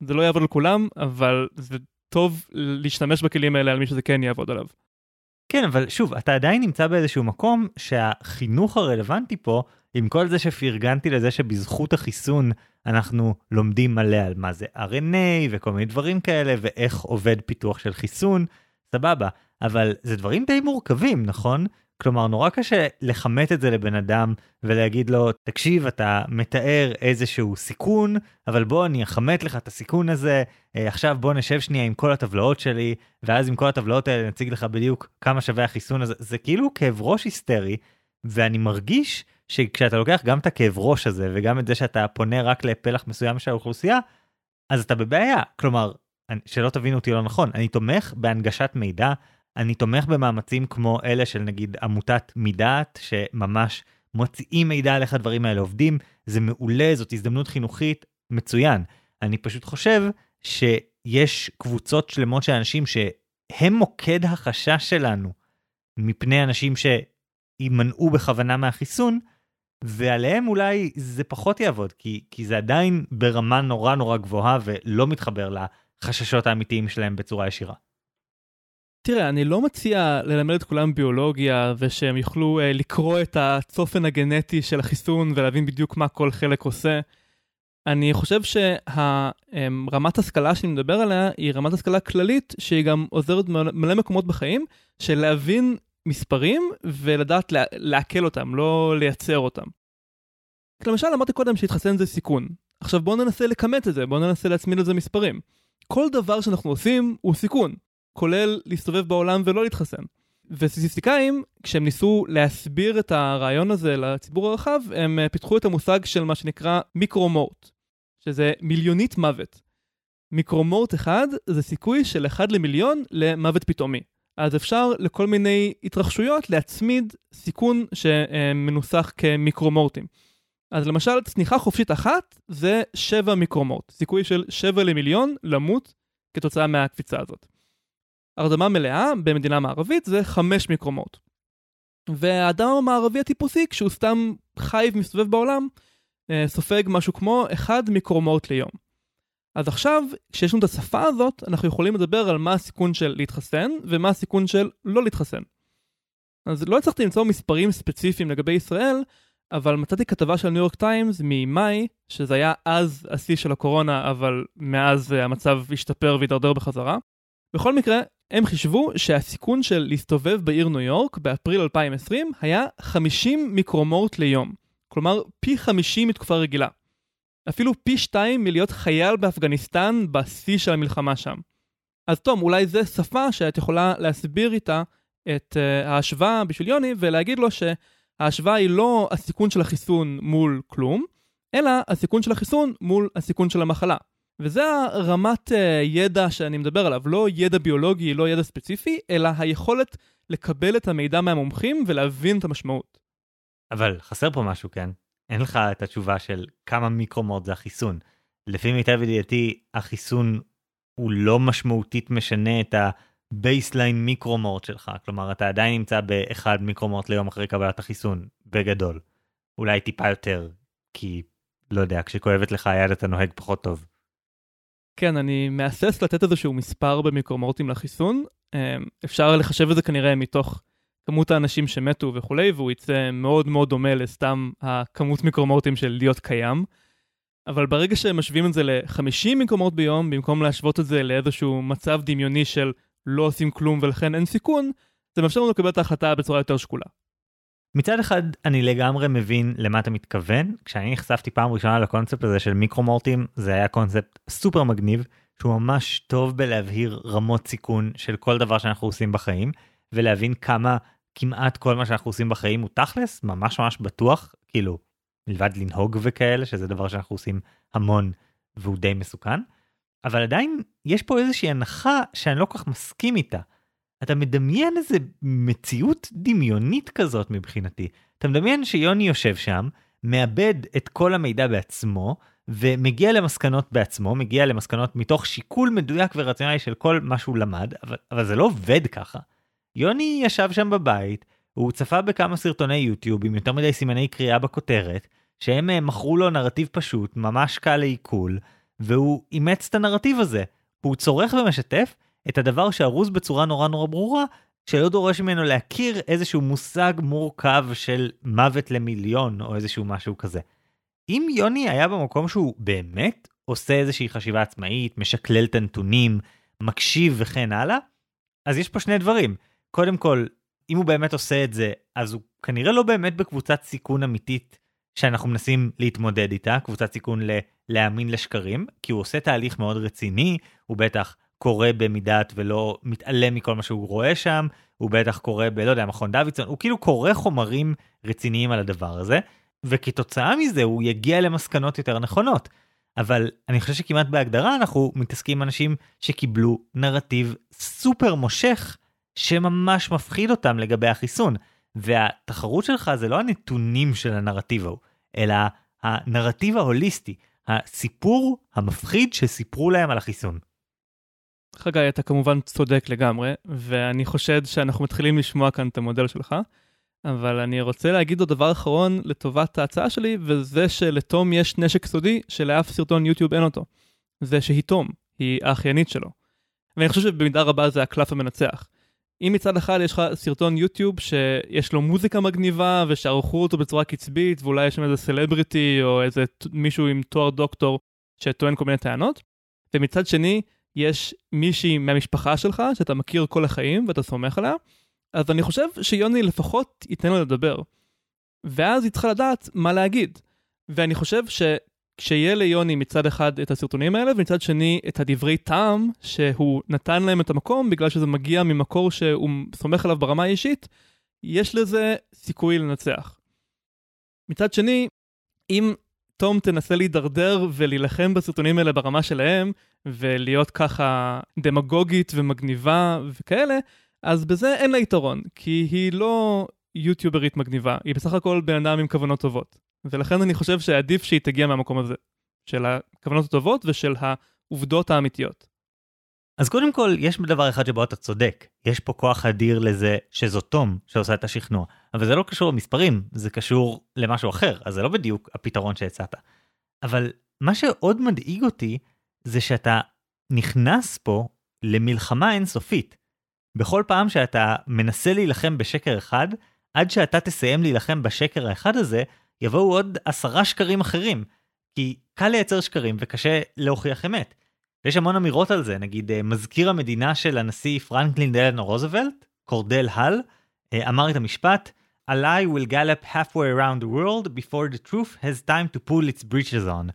S2: זה לא יעבוד לכולם, אבל זה טוב להשתמש בכלים האלה על מי שזה כן יעבוד עליו.
S1: כן, אבל שוב, אתה עדיין נמצא באיזשהו מקום שהחינוך הרלוונטי פה, עם כל זה שפרגנתי לזה שבזכות החיסון אנחנו לומדים מלא על מה זה RNA וכל מיני דברים כאלה, ואיך עובד פיתוח של חיסון, סבבה, אבל זה דברים די מורכבים, נכון? כלומר, נורא קשה לכמת את זה לבן אדם ולהגיד לו, תקשיב, אתה מתאר איזשהו סיכון, אבל בוא אני אכמת לך את הסיכון הזה, אה, עכשיו בוא נשב שנייה עם כל הטבלאות שלי, ואז עם כל הטבלאות האלה נציג לך בדיוק כמה שווה החיסון הזה. זה כאילו כאב ראש היסטרי, ואני מרגיש שכשאתה לוקח גם את הכאב ראש הזה, וגם את זה שאתה פונה רק לפלח מסוים של האוכלוסייה, אז אתה בבעיה. כלומר, שלא תבינו אותי לא נכון, אני תומך בהנגשת מידע, אני תומך במאמצים כמו אלה של נגיד עמותת מידעת, שממש מוציאים מידע על איך הדברים האלה עובדים, זה מעולה, זאת הזדמנות חינוכית, מצוין. אני פשוט חושב שיש קבוצות שלמות של אנשים שהם מוקד החשש שלנו מפני אנשים שימנעו בכוונה מהחיסון, ועליהם אולי זה פחות יעבוד, כי, כי זה עדיין ברמה נורא נורא גבוהה ולא מתחבר לחששות האמיתיים שלהם בצורה ישירה.
S2: תראה, אני לא מציע ללמד את כולם ביולוגיה ושהם יוכלו uh, לקרוא את הצופן הגנטי של החיסון ולהבין בדיוק מה כל חלק עושה. אני חושב שהרמת השכלה שאני מדבר עליה היא רמת השכלה כללית שהיא גם עוזרת מלא מקומות בחיים של להבין מספרים ולדעת לעכל אותם, לא לייצר אותם. למשל אמרתי קודם שהתחסן זה סיכון. עכשיו בואו ננסה לכמת את זה, בואו ננסה להצמיד לזה מספרים. כל דבר שאנחנו עושים הוא סיכון. כולל להסתובב בעולם ולא להתחסן. וסטטיסטיקאים, כשהם ניסו להסביר את הרעיון הזה לציבור הרחב, הם אה, פיתחו את המושג של מה שנקרא מיקרו-מורט, שזה מיליונית מוות. מיקרו-מורט אחד זה סיכוי של אחד למיליון למוות פתאומי. אז אפשר לכל מיני התרחשויות להצמיד סיכון שמנוסח כמיקרומורטים. אז למשל, צניחה חופשית אחת זה 7 מיקרומורט, סיכוי של 7 למיליון למות כתוצאה מהקפיצה הזאת. הרדמה מלאה במדינה מערבית זה 5 מיקרומורט. והאדם המערבי הטיפוסי, כשהוא סתם חי ומסתובב בעולם, אה, סופג משהו כמו 1 מיקרומורט ליום. אז עכשיו, כשיש לנו את השפה הזאת, אנחנו יכולים לדבר על מה הסיכון של להתחסן ומה הסיכון של לא להתחסן. אז לא הצלחתי למצוא מספרים ספציפיים לגבי ישראל, אבל מצאתי כתבה של ניו יורק טיימס ממאי, שזה היה אז השיא של הקורונה, אבל מאז המצב השתפר והתדרדר בחזרה. בכל מקרה, הם חישבו שהסיכון של להסתובב בעיר ניו יורק באפריל 2020 היה 50 מיקרומורט ליום. כלומר, פי 50 מתקופה רגילה. אפילו פי 2 מלהיות חייל באפגניסטן בשיא של המלחמה שם. אז תום, אולי זו שפה שאת יכולה להסביר איתה את uh, ההשוואה בשביל יוני ולהגיד לו שההשוואה היא לא הסיכון של החיסון מול כלום, אלא הסיכון של החיסון מול הסיכון של המחלה. וזה הרמת uh, ידע שאני מדבר עליו, לא ידע ביולוגי, לא ידע ספציפי, אלא היכולת לקבל את המידע מהמומחים ולהבין את המשמעות.
S1: אבל חסר פה משהו, כן? אין לך את התשובה של כמה micromort זה החיסון. לפי מיטב ידיעתי, החיסון הוא לא משמעותית משנה את ה baseline micromort שלך, כלומר אתה עדיין נמצא באחד micromort ליום אחרי קבלת החיסון, בגדול. אולי טיפה יותר, כי לא יודע, כשכואבת לך היד אתה נוהג פחות טוב.
S2: כן, אני מהסס לתת איזשהו מספר במיקרומורטים לחיסון. אמ, אפשר לחשב את זה כנראה מתוך כמות האנשים שמתו וכולי, והוא יצא מאוד מאוד דומה לסתם הכמות מיקרומורטים של להיות קיים. אבל ברגע שמשווים את זה ל-50 מיקרומורט ביום, במקום להשוות את זה לאיזשהו מצב דמיוני של לא עושים כלום ולכן אין סיכון, זה מאפשר לנו לקבל את ההחלטה בצורה יותר שקולה.
S1: מצד אחד אני לגמרי מבין למה אתה מתכוון כשאני נחשפתי פעם ראשונה לקונספט הזה של מיקרומורטים זה היה קונספט סופר מגניב שהוא ממש טוב בלהבהיר רמות סיכון של כל דבר שאנחנו עושים בחיים ולהבין כמה כמעט כל מה שאנחנו עושים בחיים הוא תכלס ממש ממש בטוח כאילו מלבד לנהוג וכאלה שזה דבר שאנחנו עושים המון והוא די מסוכן אבל עדיין יש פה איזושהי הנחה שאני לא כל כך מסכים איתה. אתה מדמיין איזה מציאות דמיונית כזאת מבחינתי. אתה מדמיין שיוני יושב שם, מאבד את כל המידע בעצמו, ומגיע למסקנות בעצמו, מגיע למסקנות מתוך שיקול מדויק ורציונלי של כל מה שהוא למד, אבל, אבל זה לא עובד ככה. יוני ישב שם בבית, הוא צפה בכמה סרטוני יוטיוב עם יותר מדי סימני קריאה בכותרת, שהם אה, מכרו לו נרטיב פשוט, ממש קל לעיכול, והוא אימץ את הנרטיב הזה. הוא צורך ומשתף את הדבר שארוז בצורה נורא נורא ברורה, שלא דורש ממנו להכיר איזשהו מושג מורכב של מוות למיליון או איזשהו משהו כזה. אם יוני היה במקום שהוא באמת עושה איזושהי חשיבה עצמאית, משקלל את הנתונים, מקשיב וכן הלאה, אז יש פה שני דברים. קודם כל, אם הוא באמת עושה את זה, אז הוא כנראה לא באמת בקבוצת סיכון אמיתית שאנחנו מנסים להתמודד איתה, קבוצת סיכון ל- להאמין לשקרים, כי הוא עושה תהליך מאוד רציני, הוא בטח קורא במידת ולא מתעלם מכל מה שהוא רואה שם, הוא בטח קורא ב, לא יודע, מכון דוידסון, הוא כאילו קורא חומרים רציניים על הדבר הזה, וכתוצאה מזה הוא יגיע למסקנות יותר נכונות. אבל אני חושב שכמעט בהגדרה אנחנו מתעסקים עם אנשים שקיבלו נרטיב סופר מושך שממש מפחיד אותם לגבי החיסון. והתחרות שלך זה לא הנתונים של הנרטיב ההוא, אלא הנרטיב ההוליסטי, הסיפור המפחיד שסיפרו להם על החיסון.
S2: חגי, אתה כמובן צודק לגמרי, ואני חושד שאנחנו מתחילים לשמוע כאן את המודל שלך, אבל אני רוצה להגיד עוד דבר אחרון לטובת ההצעה שלי, וזה שלתום יש נשק סודי שלאף סרטון יוטיוב אין אותו. זה שהיא תום, היא האחיינית שלו. ואני חושב שבמידה רבה זה הקלף המנצח. אם מצד אחד יש לך סרטון יוטיוב שיש לו מוזיקה מגניבה ושערכו אותו בצורה קצבית ואולי יש שם איזה סלבריטי או איזה מישהו עם תואר דוקטור שטוען כל מיני טענות, ומצד שני יש מישהי מהמשפחה שלך שאתה מכיר כל החיים ואתה סומך עליה, אז אני חושב שיוני לפחות ייתן לו לדבר. ואז היא צריכה לדעת מה להגיד. ואני חושב שכשיהיה ליוני מצד אחד את הסרטונים האלה, ומצד שני את הדברי טעם שהוא נתן להם את המקום בגלל שזה מגיע ממקור שהוא סומך עליו ברמה האישית, יש לזה סיכוי לנצח. מצד שני, אם תום תנסה להידרדר ולהילחם בסרטונים האלה ברמה שלהם, ולהיות ככה דמגוגית ומגניבה וכאלה, אז בזה אין לה יתרון, כי היא לא יוטיוברית מגניבה, היא בסך הכל בן אדם עם כוונות טובות. ולכן אני חושב שעדיף שהיא תגיע מהמקום הזה, של הכוונות הטובות ושל העובדות האמיתיות.
S1: אז קודם כל, יש דבר אחד שבו אתה צודק. יש פה כוח אדיר לזה שזו תום שעושה את השכנוע. אבל זה לא קשור למספרים, זה קשור למשהו אחר, אז זה לא בדיוק הפתרון שהצעת. אבל מה שעוד מדאיג אותי, זה שאתה נכנס פה למלחמה אינסופית. בכל פעם שאתה מנסה להילחם בשקר אחד, עד שאתה תסיים להילחם בשקר האחד הזה, יבואו עוד עשרה שקרים אחרים. כי קל לייצר שקרים וקשה להוכיח אמת. יש המון אמירות על זה, נגיד אה, מזכיר המדינה של הנשיא פרנקלין דלנו רוזוולט, קורדל הל, אה, אמר את המשפט, A lie will gallop halfway around the world before the truth has time to pull its breaches on.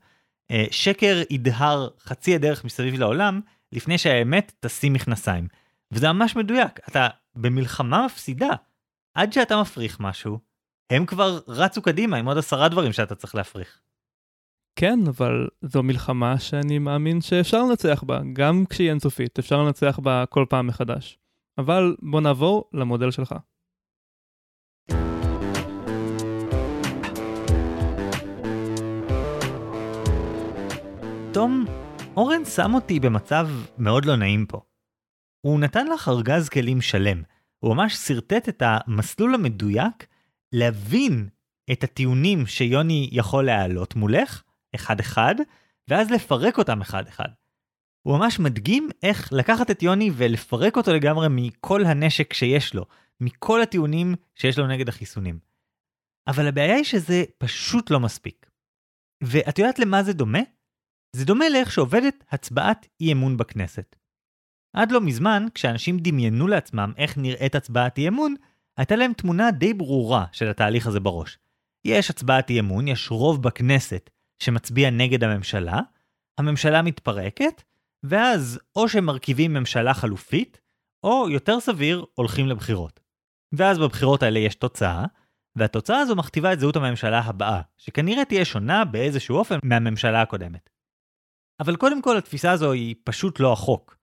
S1: אה, שקר ידהר חצי הדרך מסביב לעולם, לפני שהאמת תשים מכנסיים. וזה ממש מדויק, אתה במלחמה מפסידה. עד שאתה מפריך משהו, הם כבר רצו קדימה עם עוד עשרה דברים שאתה צריך להפריך.
S2: כן, אבל זו מלחמה שאני מאמין שאפשר לנצח בה, גם כשהיא אינסופית, אפשר לנצח בה כל פעם מחדש. אבל בוא נעבור למודל שלך.
S1: תום, אורן שם אותי במצב מאוד לא נעים פה. הוא נתן לך ארגז כלים שלם. הוא ממש שרטט את המסלול המדויק להבין את הטיעונים שיוני יכול להעלות מולך, אחד-אחד, ואז לפרק אותם אחד-אחד. הוא ממש מדגים איך לקחת את יוני ולפרק אותו לגמרי מכל הנשק שיש לו, מכל הטיעונים שיש לו נגד החיסונים. אבל הבעיה היא שזה פשוט לא מספיק. ואת יודעת למה זה דומה? זה דומה לאיך שעובדת הצבעת אי אמון בכנסת. עד לא מזמן, כשאנשים דמיינו לעצמם איך נראית הצבעת אי אמון, הייתה להם תמונה די ברורה של התהליך הזה בראש. יש הצבעת אי אמון, יש רוב בכנסת שמצביע נגד הממשלה, הממשלה מתפרקת, ואז או שמרכיבים ממשלה חלופית, או יותר סביר, הולכים לבחירות. ואז בבחירות האלה יש תוצאה, והתוצאה הזו מכתיבה את זהות הממשלה הבאה, שכנראה תהיה שונה באיזשהו אופן מהממשלה הקודמת. אבל קודם כל התפיסה הזו היא פשוט לא החוק.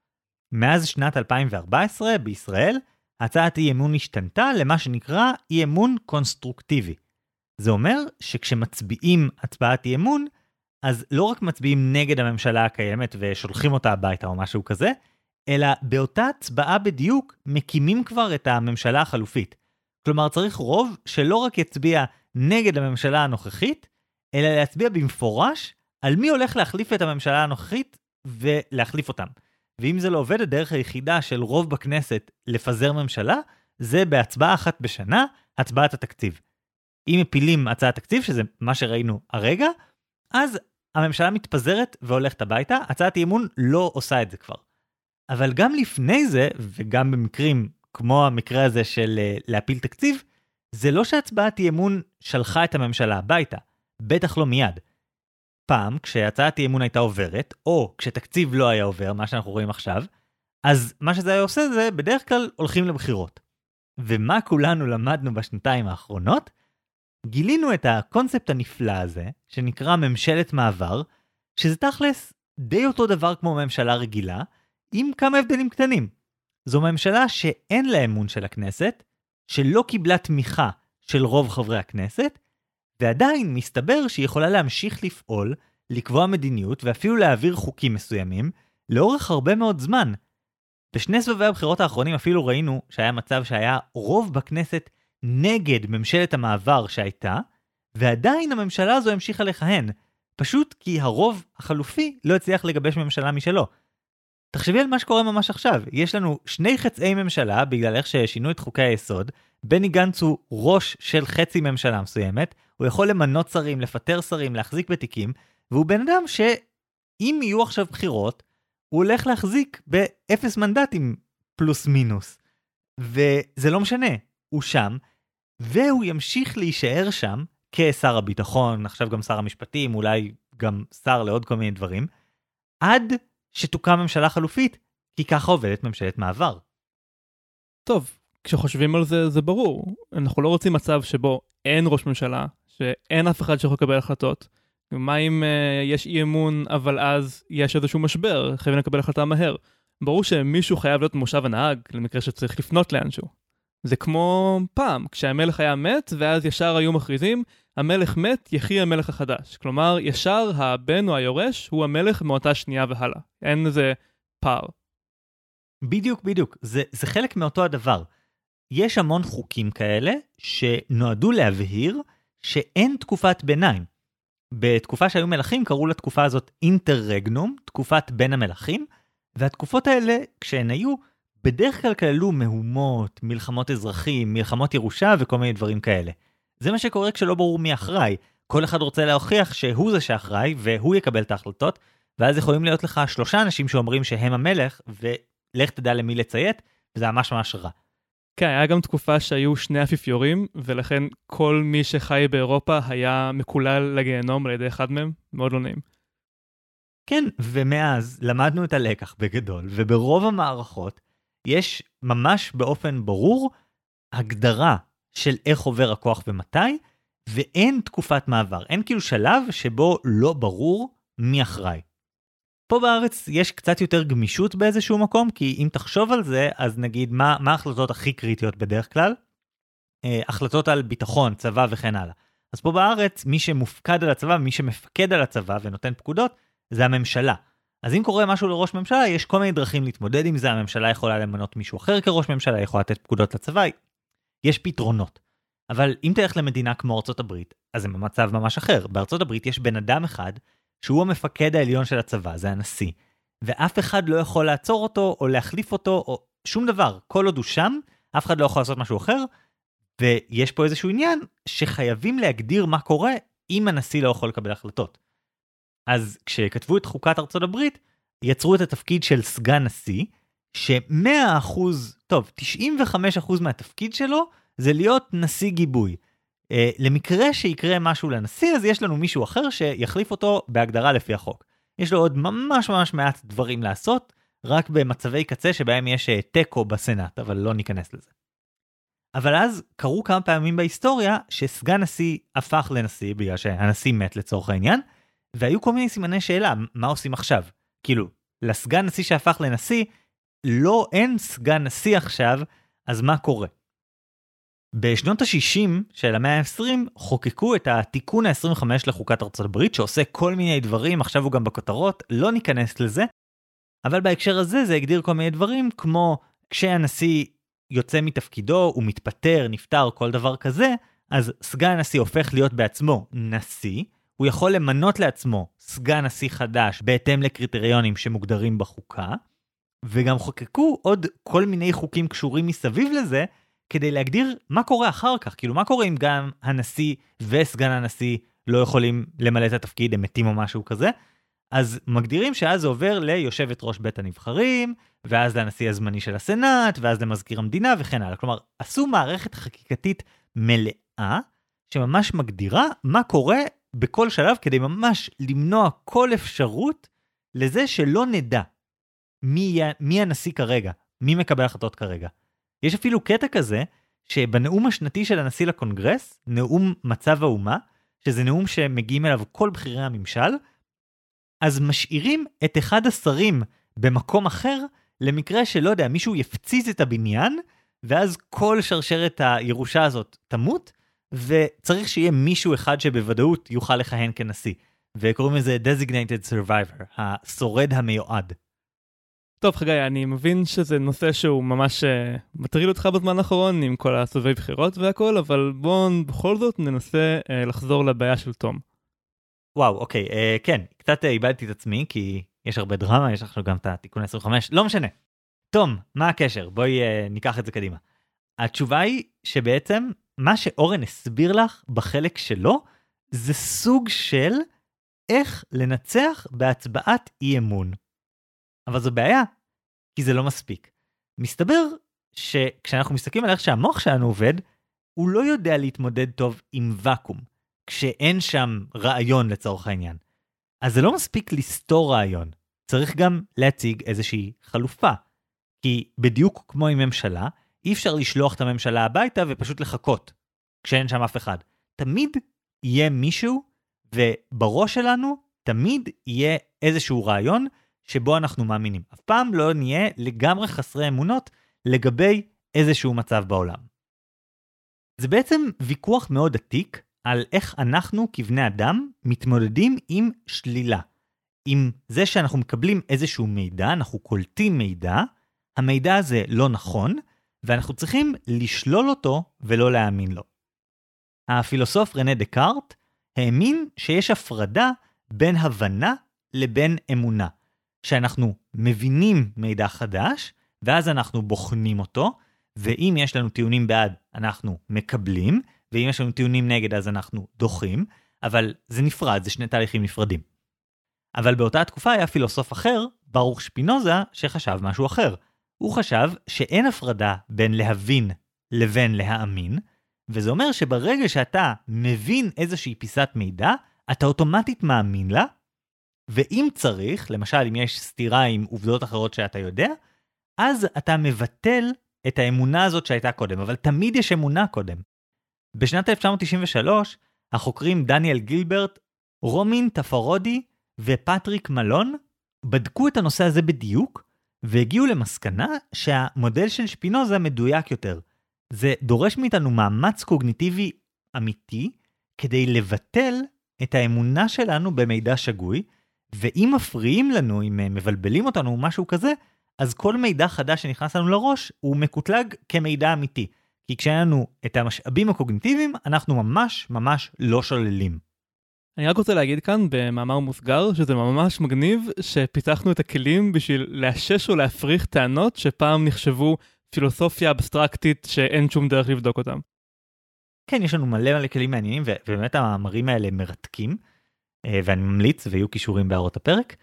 S1: מאז שנת 2014 בישראל, הצעת אי אמון השתנתה למה שנקרא אי אמון קונסטרוקטיבי. זה אומר שכשמצביעים הצבעת אי אמון, אז לא רק מצביעים נגד הממשלה הקיימת ושולחים אותה הביתה או משהו כזה, אלא באותה הצבעה בדיוק מקימים כבר את הממשלה החלופית. כלומר צריך רוב שלא רק יצביע נגד הממשלה הנוכחית, אלא להצביע במפורש על מי הולך להחליף את הממשלה הנוכחית ולהחליף אותם. ואם זה לא עובד, הדרך היחידה של רוב בכנסת לפזר ממשלה, זה בהצבעה אחת בשנה, הצבעת התקציב. אם מפילים הצעת תקציב, שזה מה שראינו הרגע, אז הממשלה מתפזרת והולכת הביתה, הצעת אי אמון לא עושה את זה כבר. אבל גם לפני זה, וגם במקרים כמו המקרה הזה של אה, להפיל תקציב, זה לא שהצבעת אי אמון שלחה את הממשלה הביתה, בטח לא מיד. פעם, כשהצעת אי אמון הייתה עוברת, או כשתקציב לא היה עובר, מה שאנחנו רואים עכשיו, אז מה שזה היה עושה זה בדרך כלל הולכים לבחירות. ומה כולנו למדנו בשנתיים האחרונות? גילינו את הקונספט הנפלא הזה, שנקרא ממשלת מעבר, שזה תכלס די אותו דבר כמו ממשלה רגילה, עם כמה הבדלים קטנים. זו ממשלה שאין לה אמון של הכנסת, שלא קיבלה תמיכה של רוב חברי הכנסת, ועדיין מסתבר שהיא יכולה להמשיך לפעול, לקבוע מדיניות ואפילו להעביר חוקים מסוימים, לאורך הרבה מאוד זמן. בשני סבבי הבחירות האחרונים אפילו ראינו שהיה מצב שהיה רוב בכנסת נגד ממשלת המעבר שהייתה, ועדיין הממשלה הזו המשיכה לכהן, פשוט כי הרוב החלופי לא הצליח לגבש ממשלה משלו. תחשבי על מה שקורה ממש עכשיו, יש לנו שני חצאי ממשלה בגלל איך ששינו את חוקי היסוד, בני גנץ הוא ראש של חצי ממשלה מסוימת, הוא יכול למנות שרים, לפטר שרים, להחזיק בתיקים, והוא בן אדם שאם יהיו עכשיו בחירות, הוא הולך להחזיק באפס מנדטים פלוס מינוס. וזה לא משנה, הוא שם, והוא ימשיך להישאר שם כשר הביטחון, עכשיו גם שר המשפטים, אולי גם שר לעוד כל מיני דברים, עד שתוקם ממשלה חלופית, כי ככה עובדת ממשלת מעבר.
S2: טוב, כשחושבים על זה, זה ברור. אנחנו לא רוצים מצב שבו אין ראש ממשלה, שאין אף אחד שיכול לקבל החלטות. מה אם uh, יש אי אמון, אבל אז יש איזשהו משבר, חייבים לקבל החלטה מהר. ברור שמישהו חייב להיות מושב הנהג למקרה שצריך לפנות לאנשהו. זה כמו פעם, כשהמלך היה מת, ואז ישר היו מכריזים, המלך מת, יחי המלך החדש. כלומר, ישר הבן או היורש הוא המלך מאותה שנייה והלאה. אין איזה פער.
S1: בדיוק, בדיוק. זה, זה חלק מאותו הדבר. יש המון חוקים כאלה שנועדו להבהיר שאין תקופת ביניים. בתקופה שהיו מלכים קראו לתקופה הזאת אינטרגנום, תקופת בין המלכים, והתקופות האלה, כשהן היו, בדרך כלל כללו מהומות, מלחמות אזרחים, מלחמות ירושה וכל מיני דברים כאלה. זה מה שקורה כשלא ברור מי אחראי. כל אחד רוצה להוכיח שהוא זה שאחראי והוא יקבל את ההחלטות, ואז יכולים להיות לך שלושה אנשים שאומרים שהם המלך, ולך תדע למי לציית, וזה ממש ממש רע.
S2: כן, היה גם תקופה שהיו שני אפיפיורים, ולכן כל מי שחי באירופה היה מקולל לגיהנום על ידי אחד מהם, מאוד לא נעים.
S1: כן, ומאז למדנו את הלקח בגדול, וברוב המערכות יש ממש באופן ברור הגדרה של איך עובר הכוח ומתי, ואין תקופת מעבר. אין כאילו שלב שבו לא ברור מי אחראי. פה בארץ יש קצת יותר גמישות באיזשהו מקום, כי אם תחשוב על זה, אז נגיד, מה, מה ההחלטות הכי קריטיות בדרך כלל? אה, החלטות על ביטחון, צבא וכן הלאה. אז פה בארץ, מי שמופקד על הצבא, מי שמפקד על הצבא ונותן פקודות, זה הממשלה. אז אם קורה משהו לראש ממשלה, יש כל מיני דרכים להתמודד עם זה, הממשלה יכולה למנות מישהו אחר כראש ממשלה, יכולה לתת פקודות לצבא, יש פתרונות. אבל אם תלך למדינה כמו ארצות הברית, אז זה במצב ממש אחר. בארצות הברית יש בן אדם אחד, שהוא המפקד העליון של הצבא, זה הנשיא, ואף אחד לא יכול לעצור אותו, או להחליף אותו, או שום דבר. כל עוד הוא שם, אף אחד לא יכול לעשות משהו אחר, ויש פה איזשהו עניין שחייבים להגדיר מה קורה אם הנשיא לא יכול לקבל החלטות. אז כשכתבו את חוקת ארצות הברית, יצרו את התפקיד של סגן נשיא, ש-100%, טוב, 95% מהתפקיד שלו זה להיות נשיא גיבוי. Uh, למקרה שיקרה משהו לנשיא, אז יש לנו מישהו אחר שיחליף אותו בהגדרה לפי החוק. יש לו עוד ממש ממש מעט דברים לעשות, רק במצבי קצה שבהם יש אה, תיקו בסנאט, אבל לא ניכנס לזה. אבל אז קרו כמה פעמים בהיסטוריה שסגן נשיא הפך לנשיא בגלל שהנשיא מת לצורך העניין, והיו כל מיני סימני שאלה, מה עושים עכשיו? כאילו, לסגן נשיא שהפך לנשיא, לא אין סגן נשיא עכשיו, אז מה קורה? בשנות ה-60 של המאה ה-20 חוקקו את התיקון ה-25 לחוקת ארצות הברית שעושה כל מיני דברים, עכשיו הוא גם בכותרות, לא ניכנס לזה, אבל בהקשר הזה זה הגדיר כל מיני דברים כמו כשהנשיא יוצא מתפקידו, הוא מתפטר, נפטר, כל דבר כזה, אז סגן הנשיא הופך להיות בעצמו נשיא, הוא יכול למנות לעצמו סגן נשיא חדש בהתאם לקריטריונים שמוגדרים בחוקה, וגם חוקקו עוד כל מיני חוקים קשורים מסביב לזה, כדי להגדיר מה קורה אחר כך, כאילו מה קורה אם גם הנשיא וסגן הנשיא לא יכולים למלא את התפקיד, הם מתים או משהו כזה, אז מגדירים שאז זה עובר ליושבת ראש בית הנבחרים, ואז לנשיא הזמני של הסנאט, ואז למזכיר המדינה וכן הלאה. כלומר, עשו מערכת חקיקתית מלאה, שממש מגדירה מה קורה בכל שלב כדי ממש למנוע כל אפשרות לזה שלא נדע מי, מי הנשיא כרגע, מי מקבל החלטות כרגע. יש אפילו קטע כזה, שבנאום השנתי של הנשיא לקונגרס, נאום מצב האומה, שזה נאום שמגיעים אליו כל בכירי הממשל, אז משאירים את אחד השרים במקום אחר, למקרה שלא יודע, מישהו יפציץ את הבניין, ואז כל שרשרת הירושה הזאת תמות, וצריך שיהיה מישהו אחד שבוודאות יוכל לכהן כנשיא. וקוראים לזה designated survivor, השורד המיועד.
S2: טוב חגי, אני מבין שזה נושא שהוא ממש uh, מטריד אותך בזמן האחרון עם כל הסובבי בחירות והכל, אבל בואו בכל זאת ננסה uh, לחזור לבעיה של תום.
S1: וואו, אוקיי, uh, כן, קצת איבדתי את עצמי כי יש הרבה דרמה, יש לנו גם את התיקון 25, לא משנה. תום, מה הקשר? בואי uh, ניקח את זה קדימה. התשובה היא שבעצם מה שאורן הסביר לך בחלק שלו, זה סוג של איך לנצח בהצבעת אי אמון. אבל זו בעיה, כי זה לא מספיק. מסתבר שכשאנחנו מסתכלים על איך שהמוח שלנו עובד, הוא לא יודע להתמודד טוב עם ואקום, כשאין שם רעיון לצורך העניין. אז זה לא מספיק לסתור רעיון, צריך גם להציג איזושהי חלופה. כי בדיוק כמו עם ממשלה, אי אפשר לשלוח את הממשלה הביתה ופשוט לחכות, כשאין שם אף אחד. תמיד יהיה מישהו, ובראש שלנו תמיד יהיה איזשהו רעיון שבו אנחנו מאמינים. אף פעם לא נהיה לגמרי חסרי אמונות לגבי איזשהו מצב בעולם. זה בעצם ויכוח מאוד עתיק על איך אנחנו כבני אדם מתמודדים עם שלילה. עם זה שאנחנו מקבלים איזשהו מידע, אנחנו קולטים מידע, המידע הזה לא נכון, ואנחנו צריכים לשלול אותו ולא להאמין לו. הפילוסוף רנה דקארט האמין שיש הפרדה בין הבנה לבין אמונה. שאנחנו מבינים מידע חדש, ואז אנחנו בוחנים אותו, ואם יש לנו טיעונים בעד, אנחנו מקבלים, ואם יש לנו טיעונים נגד, אז אנחנו דוחים, אבל זה נפרד, זה שני תהליכים נפרדים. אבל באותה תקופה היה פילוסוף אחר, ברוך שפינוזה, שחשב משהו אחר. הוא חשב שאין הפרדה בין להבין לבין להאמין, וזה אומר שברגע שאתה מבין איזושהי פיסת מידע, אתה אוטומטית מאמין לה, ואם צריך, למשל אם יש סתירה עם עובדות אחרות שאתה יודע, אז אתה מבטל את האמונה הזאת שהייתה קודם, אבל תמיד יש אמונה קודם. בשנת 1993, החוקרים דניאל גילברט, רומין טפרודי ופטריק מלון בדקו את הנושא הזה בדיוק, והגיעו למסקנה שהמודל של שפינוזה מדויק יותר. זה דורש מאיתנו מאמץ קוגניטיבי אמיתי כדי לבטל את האמונה שלנו במידע שגוי, ואם מפריעים לנו, אם מבלבלים אותנו או משהו כזה, אז כל מידע חדש שנכנס לנו לראש הוא מקוטלג כמידע אמיתי. כי כשאין לנו את המשאבים הקוגניטיביים, אנחנו ממש ממש לא שוללים.
S2: אני רק רוצה להגיד כאן במאמר מוסגר שזה ממש מגניב שפיתחנו את הכלים בשביל לאשש או להפריך טענות שפעם נחשבו פילוסופיה אבסטרקטית שאין שום דרך לבדוק אותם.
S1: כן, יש לנו מלא מלא כלים מעניינים ובאמת המאמרים האלה מרתקים אה, ואני ממליץ ויהיו כישורים בהערות הפרק,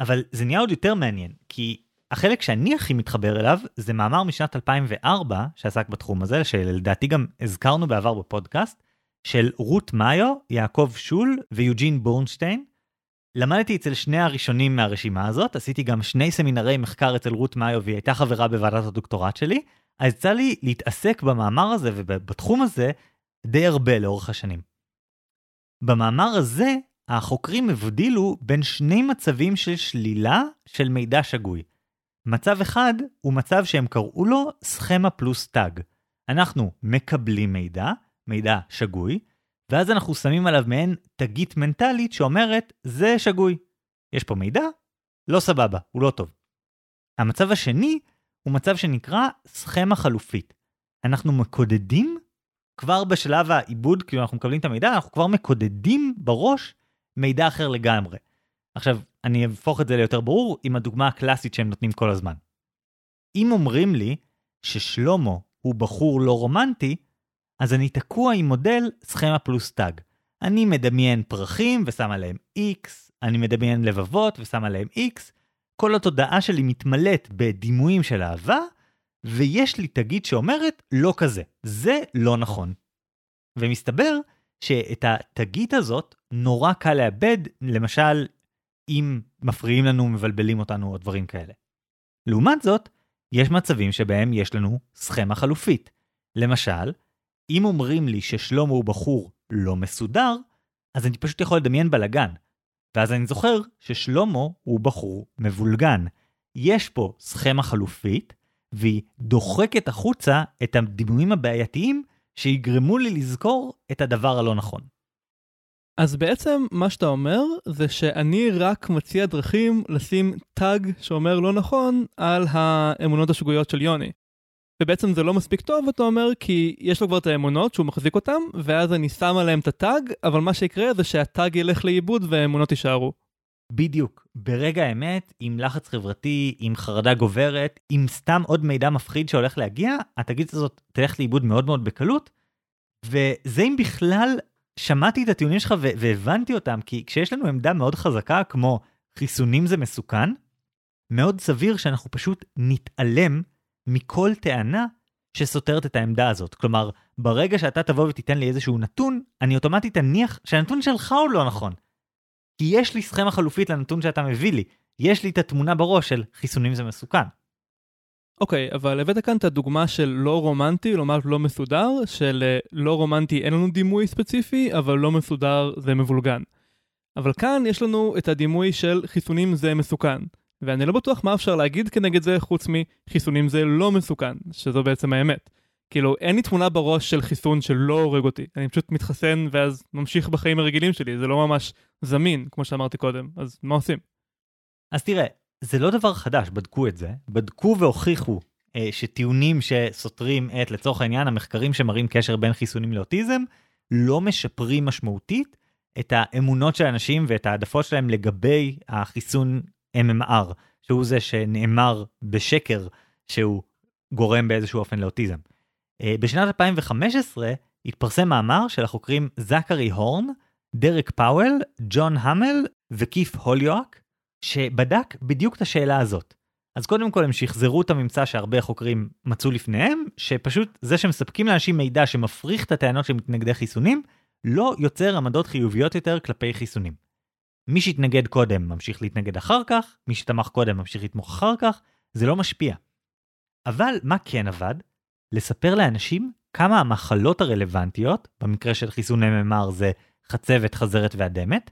S1: אבל זה נהיה עוד יותר מעניין כי החלק שאני הכי מתחבר אליו זה מאמר משנת 2004 שעסק בתחום הזה, שלדעתי גם הזכרנו בעבר בפודקאסט, של רות מאיו, יעקב שול ויוג'ין בורנשטיין. למדתי אצל שני הראשונים מהרשימה הזאת, עשיתי גם שני סמינרי מחקר אצל רות מאיו והיא הייתה חברה בוועדת הדוקטורט שלי, אז יצא לי להתעסק במאמר הזה ובתחום הזה די הרבה לאורך השנים. במאמר הזה, החוקרים הבדילו בין שני מצבים של שלילה של מידע שגוי. מצב אחד הוא מצב שהם קראו לו סכמה פלוס טאג. אנחנו מקבלים מידע, מידע שגוי, ואז אנחנו שמים עליו מעין תגית מנטלית שאומרת, זה שגוי. יש פה מידע? לא סבבה, הוא לא טוב. המצב השני הוא מצב שנקרא סכמה חלופית. אנחנו מקודדים כבר בשלב העיבוד, כאילו אנחנו מקבלים את המידע, אנחנו כבר מקודדים בראש מידע אחר לגמרי. עכשיו, אני אהפוך את זה ליותר ברור עם הדוגמה הקלאסית שהם נותנים כל הזמן. אם אומרים לי ששלומו הוא בחור לא רומנטי, אז אני תקוע עם מודל סכמה פלוס טאג. אני מדמיין פרחים ושם עליהם X, אני מדמיין לבבות ושם עליהם X, כל התודעה שלי מתמלאת בדימויים של אהבה, ויש לי תגית שאומרת לא כזה, זה לא נכון. ומסתבר שאת התגית הזאת נורא קל לאבד, למשל אם מפריעים לנו, מבלבלים אותנו או דברים כאלה. לעומת זאת, יש מצבים שבהם יש לנו סכמה חלופית. למשל, אם אומרים לי ששלמה הוא בחור לא מסודר, אז אני פשוט יכול לדמיין בלאגן. ואז אני זוכר ששלמה הוא בחור מבולגן. יש פה סכמה חלופית, והיא דוחקת החוצה את הדימויים הבעייתיים שיגרמו לי לזכור את הדבר הלא נכון.
S2: אז בעצם מה שאתה אומר זה שאני רק מציע דרכים לשים טאג שאומר לא נכון על האמונות השגויות של יוני. ובעצם זה לא מספיק טוב, אתה אומר, כי יש לו כבר את האמונות שהוא מחזיק אותן, ואז אני שם עליהם את הטאג, אבל מה שיקרה זה שהטאג ילך לאיבוד והאמונות יישארו.
S1: בדיוק. ברגע האמת, עם לחץ חברתי, עם חרדה גוברת, עם סתם עוד מידע מפחיד שהולך להגיע, התגית הזאת תלך לאיבוד מאוד מאוד בקלות, וזה אם בכלל שמעתי את הטיעונים שלך והבנתי אותם, כי כשיש לנו עמדה מאוד חזקה כמו חיסונים זה מסוכן, מאוד סביר שאנחנו פשוט נתעלם מכל טענה שסותרת את העמדה הזאת. כלומר, ברגע שאתה תבוא ותיתן לי איזשהו נתון, אני אוטומטית אניח שהנתון שלך הוא לא נכון. כי יש לי סכמה חלופית לנתון שאתה מביא לי. יש לי את התמונה בראש של חיסונים זה מסוכן.
S2: אוקיי, okay, אבל הבאת כאן את הדוגמה של לא רומנטי, כלומר לא מסודר, של אה, לא רומנטי אין לנו דימוי ספציפי, אבל לא מסודר זה מבולגן. אבל כאן יש לנו את הדימוי של חיסונים זה מסוכן. ואני לא בטוח מה אפשר להגיד כנגד זה חוץ מחיסונים זה לא מסוכן, שזו בעצם האמת. כאילו, אין לי תמונה בראש של חיסון שלא הורג אותי. אני פשוט מתחסן ואז ממשיך בחיים הרגילים שלי, זה לא ממש זמין, כמו שאמרתי קודם, אז מה עושים?
S1: אז תראה, זה לא דבר חדש, בדקו את זה. בדקו והוכיחו אה, שטיעונים שסותרים את, לצורך העניין, המחקרים שמראים קשר בין חיסונים לאוטיזם, לא משפרים משמעותית את האמונות של האנשים ואת העדפות שלהם לגבי החיסון MMR, שהוא זה שנאמר בשקר שהוא גורם באיזשהו אופן לאוטיזם. אה, בשנת 2015 התפרסם מאמר של החוקרים זכרי הורן, דרק פאוול, ג'ון המל וקיף הוליואק, שבדק בדיוק את השאלה הזאת. אז קודם כל הם שחזרו את הממצא שהרבה חוקרים מצאו לפניהם, שפשוט זה שמספקים לאנשים מידע שמפריך את הטענות של מתנגדי חיסונים, לא יוצר עמדות חיוביות יותר כלפי חיסונים. מי שהתנגד קודם ממשיך להתנגד אחר כך, מי שתמך קודם ממשיך לתמוך אחר כך, זה לא משפיע. אבל מה כן עבד? לספר לאנשים כמה המחלות הרלוונטיות, במקרה של חיסון MMR זה חצבת, חזרת ואדמת,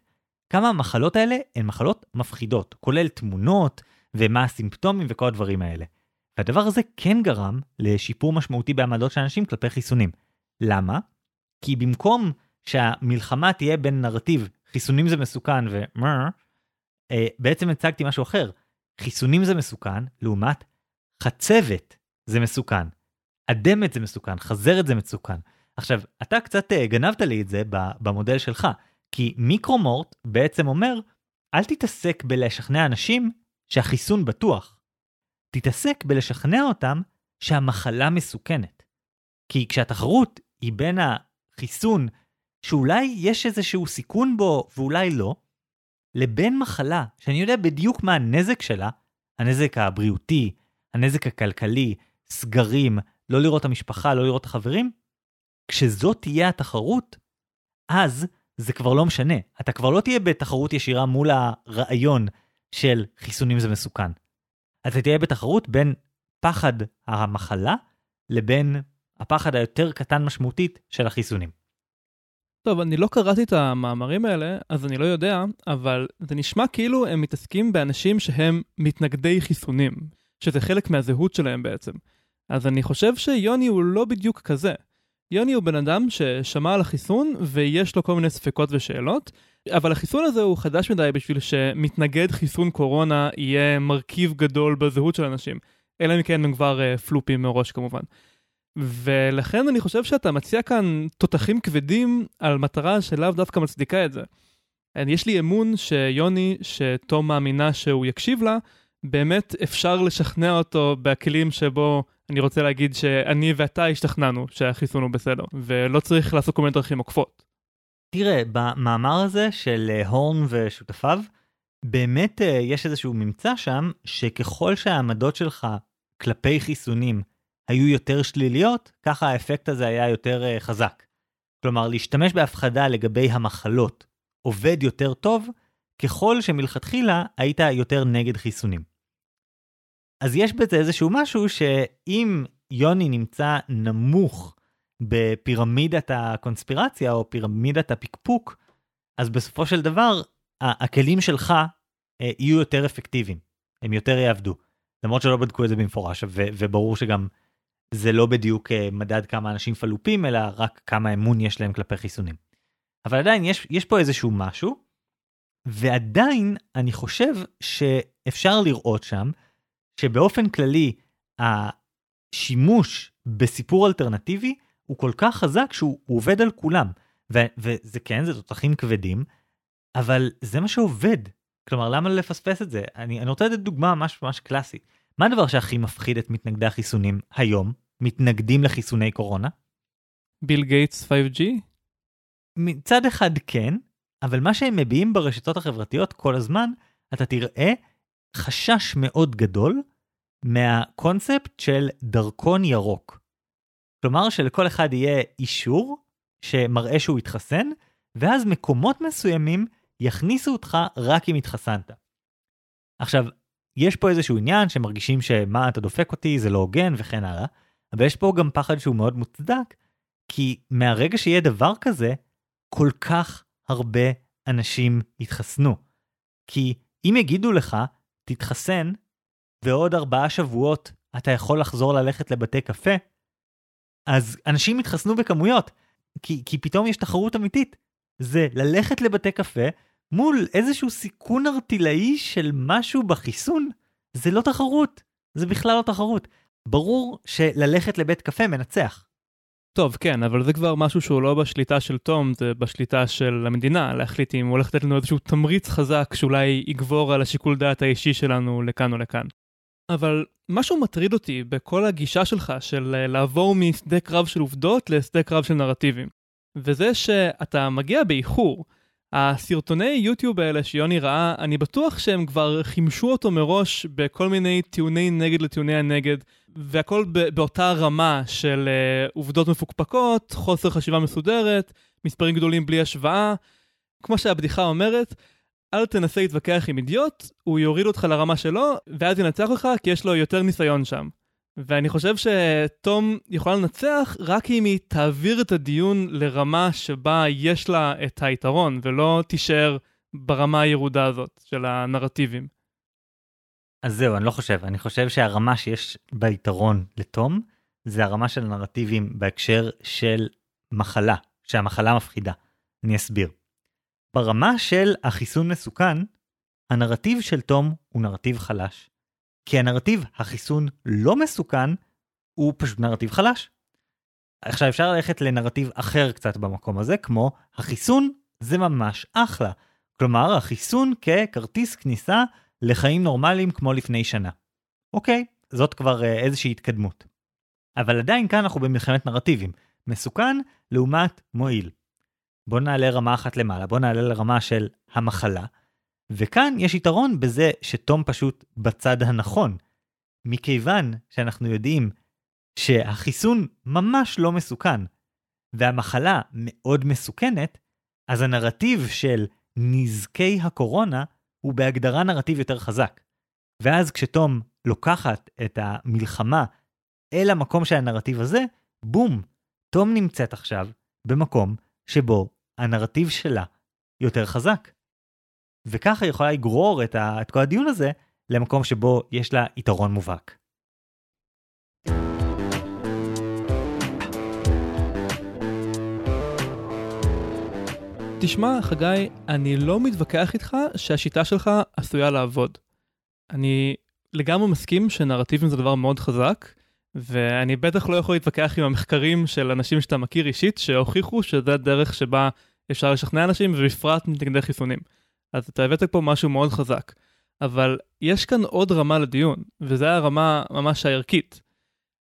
S1: כמה המחלות האלה הן מחלות מפחידות, כולל תמונות ומה הסימפטומים וכל הדברים האלה. והדבר הזה כן גרם לשיפור משמעותי בעמדות של אנשים כלפי חיסונים. למה? כי במקום שהמלחמה תהיה בין נרטיב חיסונים זה מסוכן ומר, אה, בעצם הצגתי משהו אחר. חיסונים זה מסוכן, לעומת חצבת זה מסוכן. אדמת זה מסוכן, חזרת זה מסוכן. עכשיו, אתה קצת אה, גנבת לי את זה במודל שלך, כי מיקרומורט בעצם אומר, אל תתעסק בלשכנע אנשים שהחיסון בטוח. תתעסק בלשכנע אותם שהמחלה מסוכנת. כי כשהתחרות היא בין החיסון שאולי יש איזשהו סיכון בו ואולי לא, לבין מחלה שאני יודע בדיוק מה הנזק שלה, הנזק הבריאותי, הנזק הכלכלי, סגרים, לא לראות את המשפחה, לא לראות את החברים, כשזאת תהיה התחרות, אז זה כבר לא משנה. אתה כבר לא תהיה בתחרות ישירה מול הרעיון של חיסונים זה מסוכן. אתה תהיה בתחרות בין פחד המחלה לבין הפחד היותר קטן משמעותית של החיסונים.
S2: טוב, אני לא קראתי את המאמרים האלה, אז אני לא יודע, אבל זה נשמע כאילו הם מתעסקים באנשים שהם מתנגדי חיסונים, שזה חלק מהזהות שלהם בעצם. אז אני חושב שיוני הוא לא בדיוק כזה. יוני הוא בן אדם ששמע על החיסון ויש לו כל מיני ספקות ושאלות, אבל החיסון הזה הוא חדש מדי בשביל שמתנגד חיסון קורונה יהיה מרכיב גדול בזהות של אנשים. אלא אם כן הם כבר uh, פלופים מראש כמובן. ולכן אני חושב שאתה מציע כאן תותחים כבדים על מטרה שלאו דווקא מצדיקה את זה. יש לי אמון שיוני, שתום מאמינה שהוא יקשיב לה, באמת אפשר לשכנע אותו בכלים שבו אני רוצה להגיד שאני ואתה השתכנענו שהחיסון הוא בסדר, ולא צריך לעשות כל מיני דרכים עוקפות.
S1: תראה, במאמר הזה של אה, הורן ושותפיו, באמת אה, יש איזשהו ממצא שם, שככל שהעמדות שלך כלפי חיסונים היו יותר שליליות, ככה האפקט הזה היה יותר uh, חזק. כלומר, להשתמש בהפחדה לגבי המחלות עובד יותר טוב, ככל שמלכתחילה היית יותר נגד חיסונים. אז יש בזה איזשהו משהו שאם יוני נמצא נמוך בפירמידת הקונספירציה או פירמידת הפקפוק, אז בסופו של דבר הכלים שלך אה, יהיו יותר אפקטיביים, הם יותר יעבדו. למרות שלא בדקו את זה במפורש, וברור שגם זה לא בדיוק אה, מדד כמה אנשים פלופים, אלא רק כמה אמון יש להם כלפי חיסונים. אבל עדיין יש, יש פה איזשהו משהו, ועדיין אני חושב שאפשר לראות שם שבאופן כללי השימוש בסיפור אלטרנטיבי הוא כל כך חזק שהוא עובד על כולם. ו- וזה כן, זה תותחים כבדים, אבל זה מה שעובד. כלומר, למה לפספס את זה? אני, אני רוצה לתת דוגמה ממש ממש קלאסית. מה הדבר שהכי מפחיד את מתנגדי החיסונים היום? מתנגדים לחיסוני קורונה?
S2: ביל גייטס 5G?
S1: מצד אחד כן, אבל מה שהם מביעים ברשתות החברתיות כל הזמן, אתה תראה חשש מאוד גדול מהקונספט של דרכון ירוק. כלומר שלכל אחד יהיה אישור שמראה שהוא התחסן, ואז מקומות מסוימים יכניסו אותך רק אם התחסנת. עכשיו, יש פה איזשהו עניין שמרגישים שמה אתה דופק אותי זה לא הוגן וכן הלאה, אבל יש פה גם פחד שהוא מאוד מוצדק, כי מהרגע שיהיה דבר כזה, כל כך הרבה אנשים יתחסנו. כי אם יגידו לך, תתחסן, ועוד ארבעה שבועות אתה יכול לחזור ללכת לבתי קפה, אז אנשים יתחסנו בכמויות, כי, כי פתאום יש תחרות אמיתית. זה ללכת לבתי קפה מול איזשהו סיכון ארטילאי של משהו בחיסון, זה לא תחרות, זה בכלל לא תחרות. ברור שללכת לבית קפה מנצח.
S2: טוב, כן, אבל זה כבר משהו שהוא לא בשליטה של תום, זה בשליטה של המדינה, להחליט אם הוא הולך לתת לנו איזשהו תמריץ חזק שאולי יגבור על השיקול דעת האישי שלנו לכאן או לכאן. אבל משהו מטריד אותי בכל הגישה שלך של אה, לעבור משדה קרב של עובדות לשדה קרב של נרטיבים. וזה שאתה מגיע באיחור. הסרטוני יוטיוב האלה שיוני ראה, אני בטוח שהם כבר חימשו אותו מראש בכל מיני טיעוני נגד לטיעוני הנגד, והכל באותה רמה של uh, עובדות מפוקפקות, חוסר חשיבה מסודרת, מספרים גדולים בלי השוואה. כמו שהבדיחה אומרת, אל תנסה להתווכח עם אידיוט, הוא יוריד אותך לרמה שלו, ואז ינצח אותך כי יש לו יותר ניסיון שם. ואני חושב שתום יכולה לנצח רק אם היא תעביר את הדיון לרמה שבה יש לה את היתרון, ולא תישאר ברמה הירודה הזאת של הנרטיבים.
S1: אז זהו, אני לא חושב. אני חושב שהרמה שיש ביתרון לתום, זה הרמה של הנרטיבים בהקשר של מחלה, שהמחלה מפחידה. אני אסביר. ברמה של החיסון מסוכן, הנרטיב של תום הוא נרטיב חלש, כי הנרטיב החיסון לא מסוכן הוא פשוט נרטיב חלש. עכשיו אפשר ללכת לנרטיב אחר קצת במקום הזה, כמו החיסון זה ממש אחלה. כלומר, החיסון ככרטיס כניסה לחיים נורמליים כמו לפני שנה. אוקיי, זאת כבר אה, איזושהי התקדמות. אבל עדיין כאן אנחנו במלחמת נרטיבים. מסוכן לעומת מועיל. בוא נעלה רמה אחת למעלה, בוא נעלה לרמה של המחלה, וכאן יש יתרון בזה שתום פשוט בצד הנכון. מכיוון שאנחנו יודעים שהחיסון ממש לא מסוכן, והמחלה מאוד מסוכנת, אז הנרטיב של נזקי הקורונה הוא בהגדרה נרטיב יותר חזק. ואז כשתום לוקחת את המלחמה אל המקום של הנרטיב הזה, בום, תום נמצאת עכשיו במקום שבו הנרטיב שלה יותר חזק. וככה היא יכולה לגרור את, ה, את כל הדיון הזה למקום שבו יש לה יתרון מובהק.
S2: תשמע, חגי, אני לא מתווכח איתך שהשיטה שלך עשויה לעבוד. אני לגמרי מסכים שנרטיבים זה דבר מאוד חזק, ואני בטח לא יכול להתווכח עם המחקרים של אנשים שאתה מכיר אישית, שהוכיחו שזה הדרך שבה אפשר לשכנע אנשים, ובפרט מתנגדי חיסונים. אז אתה הבאת פה משהו מאוד חזק. אבל יש כאן עוד רמה לדיון, וזו הרמה ממש הערכית.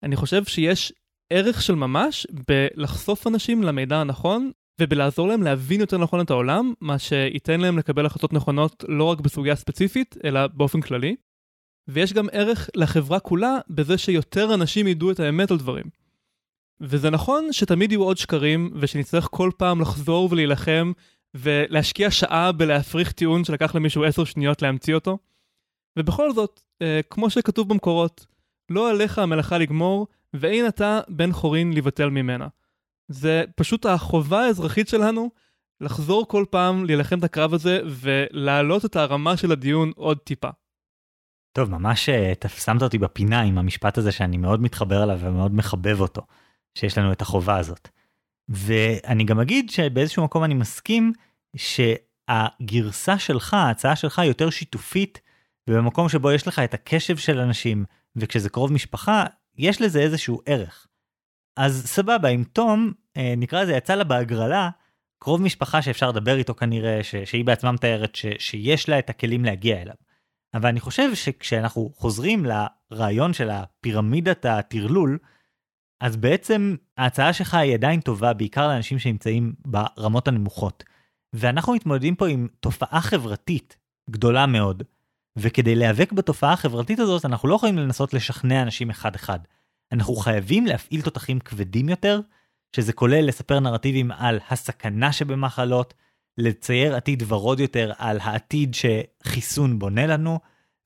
S2: אני חושב שיש ערך של ממש בלחשוף אנשים למידע הנכון, ובלעזור להם להבין יותר נכון את העולם, מה שייתן להם לקבל החלטות נכונות לא רק בסוגיה ספציפית, אלא באופן כללי. ויש גם ערך לחברה כולה בזה שיותר אנשים ידעו את האמת על דברים. וזה נכון שתמיד יהיו עוד שקרים, ושנצטרך כל פעם לחזור ולהילחם, ולהשקיע שעה בלהפריך טיעון שלקח למישהו עשר שניות להמציא אותו. ובכל זאת, אה, כמו שכתוב במקורות, לא עליך המלאכה לגמור, ואין אתה בן חורין לבטל ממנה. זה פשוט החובה האזרחית שלנו לחזור כל פעם להילחם את הקרב הזה ולהעלות את הרמה של הדיון עוד טיפה.
S1: טוב, ממש אה, שמת אותי בפינה עם המשפט הזה שאני מאוד מתחבר אליו ומאוד מחבב אותו, שיש לנו את החובה הזאת. ואני גם אגיד שבאיזשהו מקום אני מסכים שהגרסה שלך, ההצעה שלך יותר שיתופית, ובמקום שבו יש לך את הקשב של אנשים, וכשזה קרוב משפחה, יש לזה איזשהו ערך. אז סבבה, עם תום, אה, נקרא לזה, יצא לה בהגרלה, קרוב משפחה שאפשר לדבר איתו כנראה, ש- שהיא בעצמה מתארת ש- שיש לה את הכלים להגיע אליו. אבל אני חושב שכשאנחנו חוזרים לרעיון של הפירמידת הטרלול, אז בעצם ההצעה שלך היא עדיין טובה, בעיקר לאנשים שנמצאים ברמות הנמוכות. ואנחנו מתמודדים פה עם תופעה חברתית גדולה מאוד, וכדי להיאבק בתופעה החברתית הזאת, אנחנו לא יכולים לנסות לשכנע אנשים אחד-אחד. אנחנו חייבים להפעיל תותחים כבדים יותר, שזה כולל לספר נרטיבים על הסכנה שבמחלות, לצייר עתיד ורוד יותר על העתיד שחיסון בונה לנו,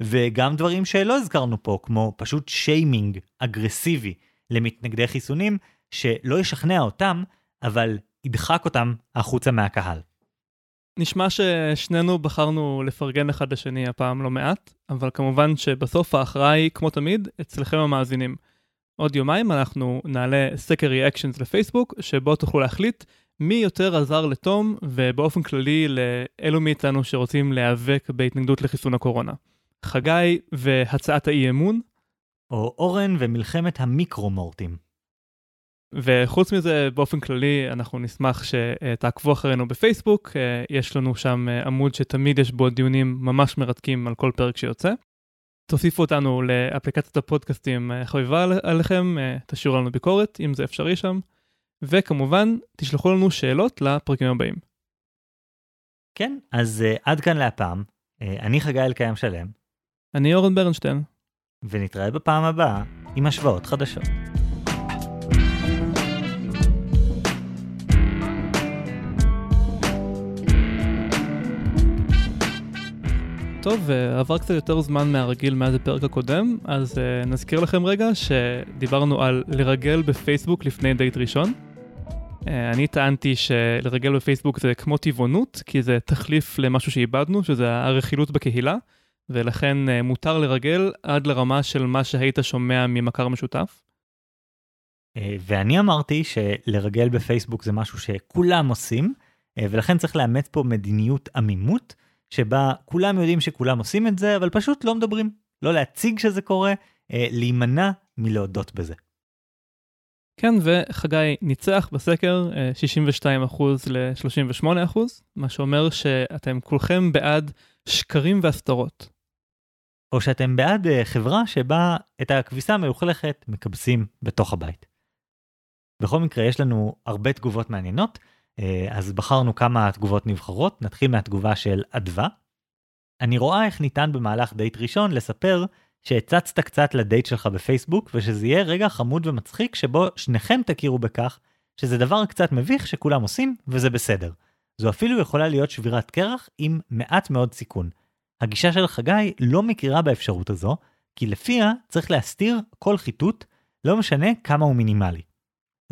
S1: וגם דברים שלא הזכרנו פה, כמו פשוט שיימינג אגרסיבי למתנגדי חיסונים, שלא ישכנע אותם, אבל ידחק אותם החוצה מהקהל.
S2: נשמע ששנינו בחרנו לפרגן אחד לשני הפעם לא מעט, אבל כמובן שבסוף ההכרעה היא, כמו תמיד, אצלכם המאזינים. עוד יומיים אנחנו נעלה סקר ריאקשנס לפייסבוק, שבו תוכלו להחליט מי יותר עזר לתום, ובאופן כללי לאלו מאיתנו שרוצים להיאבק בהתנגדות לחיסון הקורונה. חגי והצעת האי אמון.
S1: או אורן ומלחמת המיקרו-מורטים.
S2: וחוץ מזה, באופן כללי, אנחנו נשמח שתעקבו אחרינו בפייסבוק, יש לנו שם עמוד שתמיד יש בו דיונים ממש מרתקים על כל פרק שיוצא. תוסיפו אותנו לאפליקציית הפודקאסטים חביבה עליכם, תשאירו לנו ביקורת, אם זה אפשרי שם, וכמובן, תשלחו לנו שאלות לפרקים הבאים.
S1: כן, אז עד כאן להפעם. אני חגי אלקיים שלם.
S2: אני אורן ברנשטיין.
S1: ונתראה בפעם הבאה עם השוואות חדשות.
S2: טוב, עבר קצת יותר זמן מהרגיל מאז הפרק הקודם, אז uh, נזכיר לכם רגע שדיברנו על לרגל בפייסבוק לפני דייט ראשון. Uh, אני טענתי שלרגל בפייסבוק זה כמו טבעונות, כי זה תחליף למשהו שאיבדנו, שזה הרכילות בקהילה, ולכן uh, מותר לרגל עד לרמה של מה שהיית שומע ממכר משותף.
S1: ואני אמרתי שלרגל בפייסבוק זה משהו שכולם עושים, ולכן צריך לאמץ פה מדיניות עמימות. שבה כולם יודעים שכולם עושים את זה, אבל פשוט לא מדברים. לא להציג שזה קורה, אה, להימנע מלהודות בזה.
S2: כן, וחגי ניצח בסקר 62% ל-38%, מה שאומר שאתם כולכם בעד שקרים והסתרות.
S1: או שאתם בעד אה, חברה שבה את הכביסה המלוכלכת מקבסים בתוך הבית. בכל מקרה, יש לנו הרבה תגובות מעניינות. אה, אז בחרנו כמה תגובות נבחרות, נתחיל מהתגובה של אדווה. אני רואה איך ניתן במהלך דייט ראשון לספר שהצצת קצת לדייט שלך בפייסבוק, ושזה יהיה רגע חמוד ומצחיק שבו שניכם תכירו בכך שזה דבר קצת מביך שכולם עושים, וזה בסדר. זו אפילו יכולה להיות שבירת קרח עם מעט מאוד סיכון. הגישה של חגי לא מכירה באפשרות הזו, כי לפיה צריך להסתיר כל חיטוט, לא משנה כמה הוא מינימלי.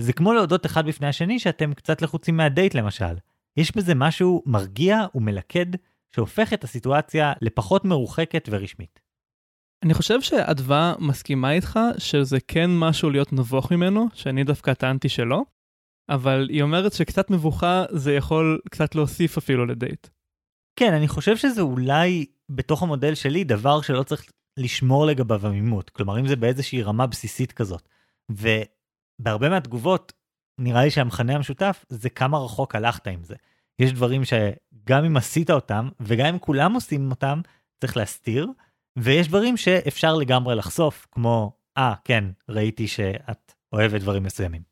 S1: זה כמו להודות אחד בפני השני שאתם קצת לחוצים מהדייט למשל. יש בזה משהו מרגיע ומלכד שהופך את הסיטואציה לפחות מרוחקת ורשמית.
S2: אני חושב שאדווה מסכימה איתך שזה כן משהו להיות נבוך ממנו, שאני דווקא טענתי שלא, אבל היא אומרת שקצת מבוכה זה יכול קצת להוסיף אפילו לדייט.
S1: כן, אני חושב שזה אולי בתוך המודל שלי דבר שלא צריך לשמור לגביו עמימות, כלומר אם זה באיזושהי רמה בסיסית כזאת. בהרבה מהתגובות, נראה לי שהמכנה המשותף זה כמה רחוק הלכת עם זה. יש דברים שגם אם עשית אותם, וגם אם כולם עושים אותם, צריך להסתיר, ויש דברים שאפשר לגמרי לחשוף, כמו, אה, ah, כן, ראיתי שאת אוהבת דברים מסוימים.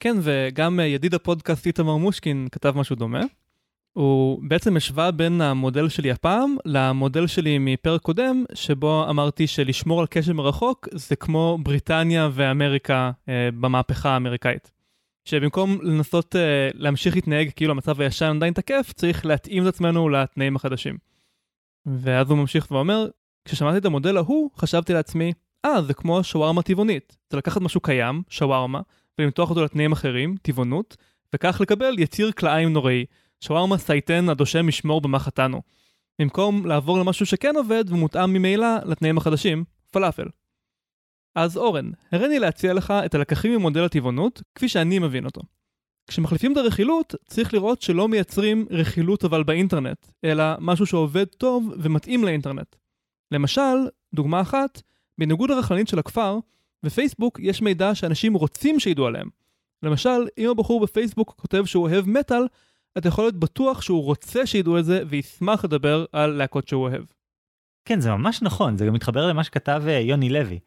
S2: כן, וגם ידיד הפודקאסט איתמר מושקין כתב משהו דומה. הוא בעצם השווה בין המודל שלי הפעם למודל שלי מפרק קודם, שבו אמרתי שלשמור על קשר מרחוק זה כמו בריטניה ואמריקה אה, במהפכה האמריקאית. שבמקום לנסות אה, להמשיך להתנהג כאילו המצב הישן עדיין תקף, צריך להתאים את עצמנו לתנאים החדשים. ואז הוא ממשיך ואומר, כששמעתי את המודל ההוא, חשבתי לעצמי, אה, זה כמו שווארמה טבעונית. זה לקחת משהו קיים, שווארמה, ולמתוח אותו לתנאים אחרים, טבעונות, וכך לקבל יציר כלאיים נוראי. שווארמה סייטן הדושם משמור במה חטאנו. במקום לעבור למשהו שכן עובד ומותאם ממילא לתנאים החדשים, פלאפל. אז אורן, הריני להציע לך את הלקחים ממודל הטבעונות, כפי שאני מבין אותו. כשמחליפים את הרכילות, צריך לראות שלא מייצרים רכילות אבל באינטרנט, אלא משהו שעובד טוב ומתאים לאינטרנט. למשל, דוגמה אחת, בניגוד לרכלנית של הכפר, בפייסבוק יש מידע שאנשים רוצים שידעו עליהם. למשל, אם הבחור בפייסבוק כותב שהוא אוהב מטאל, אתה יכול להיות בטוח שהוא רוצה שידעו את זה וישמח לדבר על להקות שהוא אוהב.
S1: כן, זה ממש נכון, זה גם מתחבר למה שכתב אה, יוני לוי.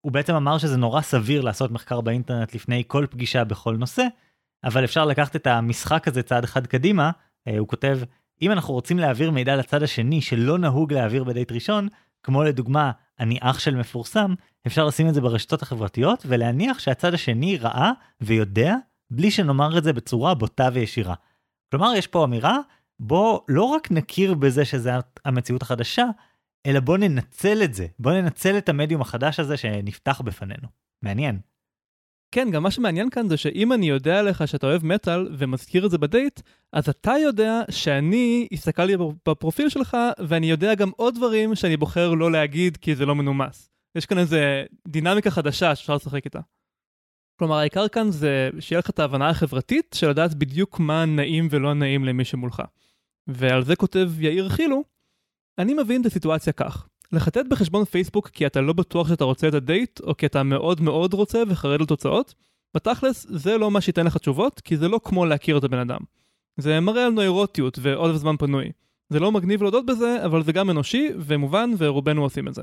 S1: הוא בעצם אמר שזה נורא סביר לעשות מחקר באינטרנט לפני כל פגישה בכל נושא, אבל אפשר לקחת את המשחק הזה צעד אחד קדימה, אה, הוא כותב, אם אנחנו רוצים להעביר מידע לצד השני שלא נהוג להעביר בדייט ראשון, כמו לדוגמה, אני אח של מפורסם, אפשר לשים את זה ברשתות החברתיות ולהניח שהצד השני ראה ויודע, בלי שנאמר את זה בצורה בוטה וישירה. כלומר, יש פה אמירה, בוא לא רק נכיר בזה שזה המציאות החדשה, אלא בוא ננצל את זה, בוא ננצל את המדיום החדש הזה שנפתח בפנינו. מעניין.
S2: כן, גם מה שמעניין כאן זה שאם אני יודע לך שאתה אוהב מטאל ומזכיר את זה בדייט, אז אתה יודע שאני הסתכלתי בפרופיל שלך ואני יודע גם עוד דברים שאני בוחר לא להגיד כי זה לא מנומס. יש כאן איזה דינמיקה חדשה שאפשר לשחק איתה. כלומר, העיקר כאן זה שיהיה לך את ההבנה החברתית של לדעת בדיוק מה נעים ולא נעים למי שמולך. ועל זה כותב יאיר חילו, אני מבין את הסיטואציה כך. לחטט בחשבון פייסבוק כי אתה לא בטוח שאתה רוצה את הדייט, או כי אתה מאוד מאוד רוצה וחרד לתוצאות, בתכלס זה לא מה שייתן לך תשובות, כי זה לא כמו להכיר את הבן אדם. זה מראה על נוירוטיות ועודף זמן פנוי. זה לא מגניב להודות בזה, אבל זה גם אנושי ומובן ורובנו עושים את זה.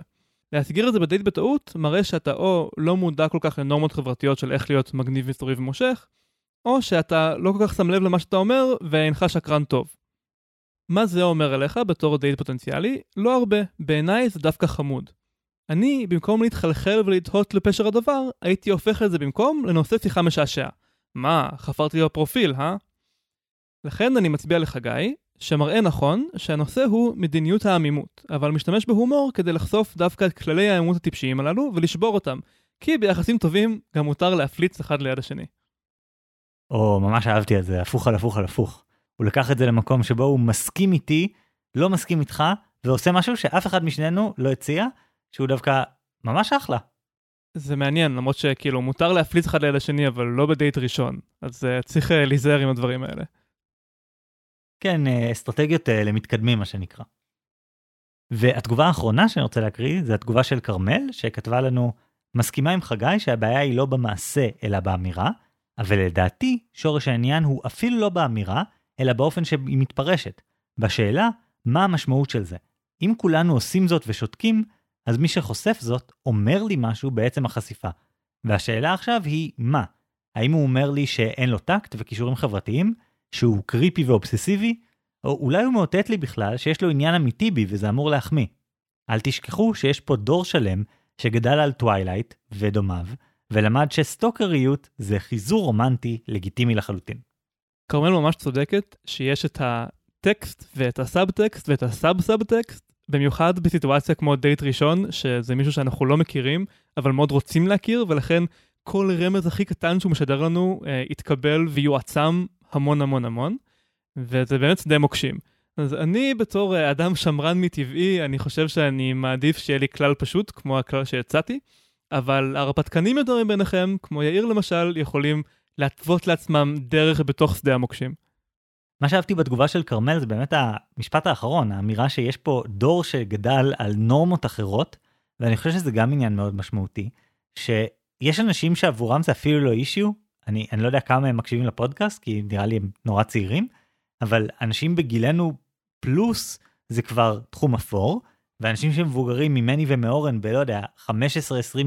S2: להסגיר את זה בדייט בטעות מראה שאתה או לא מודע כל כך לנורמות חברתיות של איך להיות מגניב מסתורי ומושך, או שאתה לא כל כך שם לב למה שאתה אומר ואינך שקרן טוב. מה זה אומר עליך בתור דייט פוטנציאלי? לא הרבה, בעיניי זה דווקא חמוד. אני, במקום להתחלחל ולתהות לפשר הדבר, הייתי הופך את זה במקום לנושא שיחה משעשע. מה, חפרתי לו פרופיל, אה? לכן אני מצביע לחגי, שמראה נכון שהנושא הוא מדיניות העמימות, אבל משתמש בהומור כדי לחשוף דווקא את כללי העימות הטיפשיים הללו ולשבור אותם, כי ביחסים טובים גם מותר להפליץ אחד ליד השני.
S1: או, ממש אהבתי את זה, הפוך על הפוך על הפוך. הוא לקח את זה למקום שבו הוא מסכים איתי, לא מסכים איתך, ועושה משהו שאף אחד משנינו לא הציע, שהוא דווקא ממש אחלה.
S2: זה מעניין, למרות שכאילו מותר להפליץ אחד ליד השני, אבל לא בדייט ראשון, אז uh, צריך uh, להיזהר עם הדברים האלה.
S1: כן, uh, אסטרטגיות uh, למתקדמים, מה שנקרא. והתגובה האחרונה שאני רוצה להקריא, זה התגובה של כרמל, שכתבה לנו, מסכימה עם חגי שהבעיה היא לא במעשה, אלא באמירה, אבל לדעתי, שורש העניין הוא אפילו לא באמירה, אלא באופן שהיא מתפרשת. בשאלה, מה המשמעות של זה? אם כולנו עושים זאת ושותקים, אז מי שחושף זאת אומר לי משהו בעצם החשיפה. והשאלה עכשיו היא מה? האם הוא אומר לי שאין לו טקט וכישורים חברתיים? שהוא creepy ואובססיבי? או אולי הוא מאותת לי בכלל שיש לו עניין אמיתי בי וזה אמור להחמיא. אל תשכחו שיש פה דור שלם שגדל על Twilight ודומיו, ולמד שסטוקריות זה חיזור רומנטי לגיטימי לחלוטין.
S2: כרמל ממש צודקת שיש את הטקסט ואת ה sub-text ואת ה sub-sub-text, במיוחד בסיטואציה כמו דייט ראשון, שזה מישהו שאנחנו לא מכירים, אבל מאוד רוצים להכיר, ולכן כל רמז הכי קטן שהוא משדר לנו אה, יתקבל ויועצם המון המון המון, וזה באמת שדה מוקשים. אז אני בתור אה, אדם שמרן מטבעי, אני חושב שאני מעדיף שיהיה לי כלל פשוט, כמו הכלל שהצעתי, אבל הרפתקנים יותר מביניכם, כמו יאיר למשל, יכולים להתוות לעצמם דרך בתוך שדה המוקשים.
S1: מה שאהבתי בתגובה של כרמל זה באמת המשפט האחרון, האמירה שיש פה דור שגדל על נורמות אחרות, ואני חושב שזה גם עניין מאוד משמעותי, שיש אנשים שעבורם זה אפילו לא אישיו, אני, אני לא יודע כמה הם מקשיבים לפודקאסט, כי נראה לי הם נורא צעירים, אבל אנשים בגילנו פלוס זה כבר תחום אפור, ואנשים שמבוגרים ממני ומאורן בלא יודע 15-20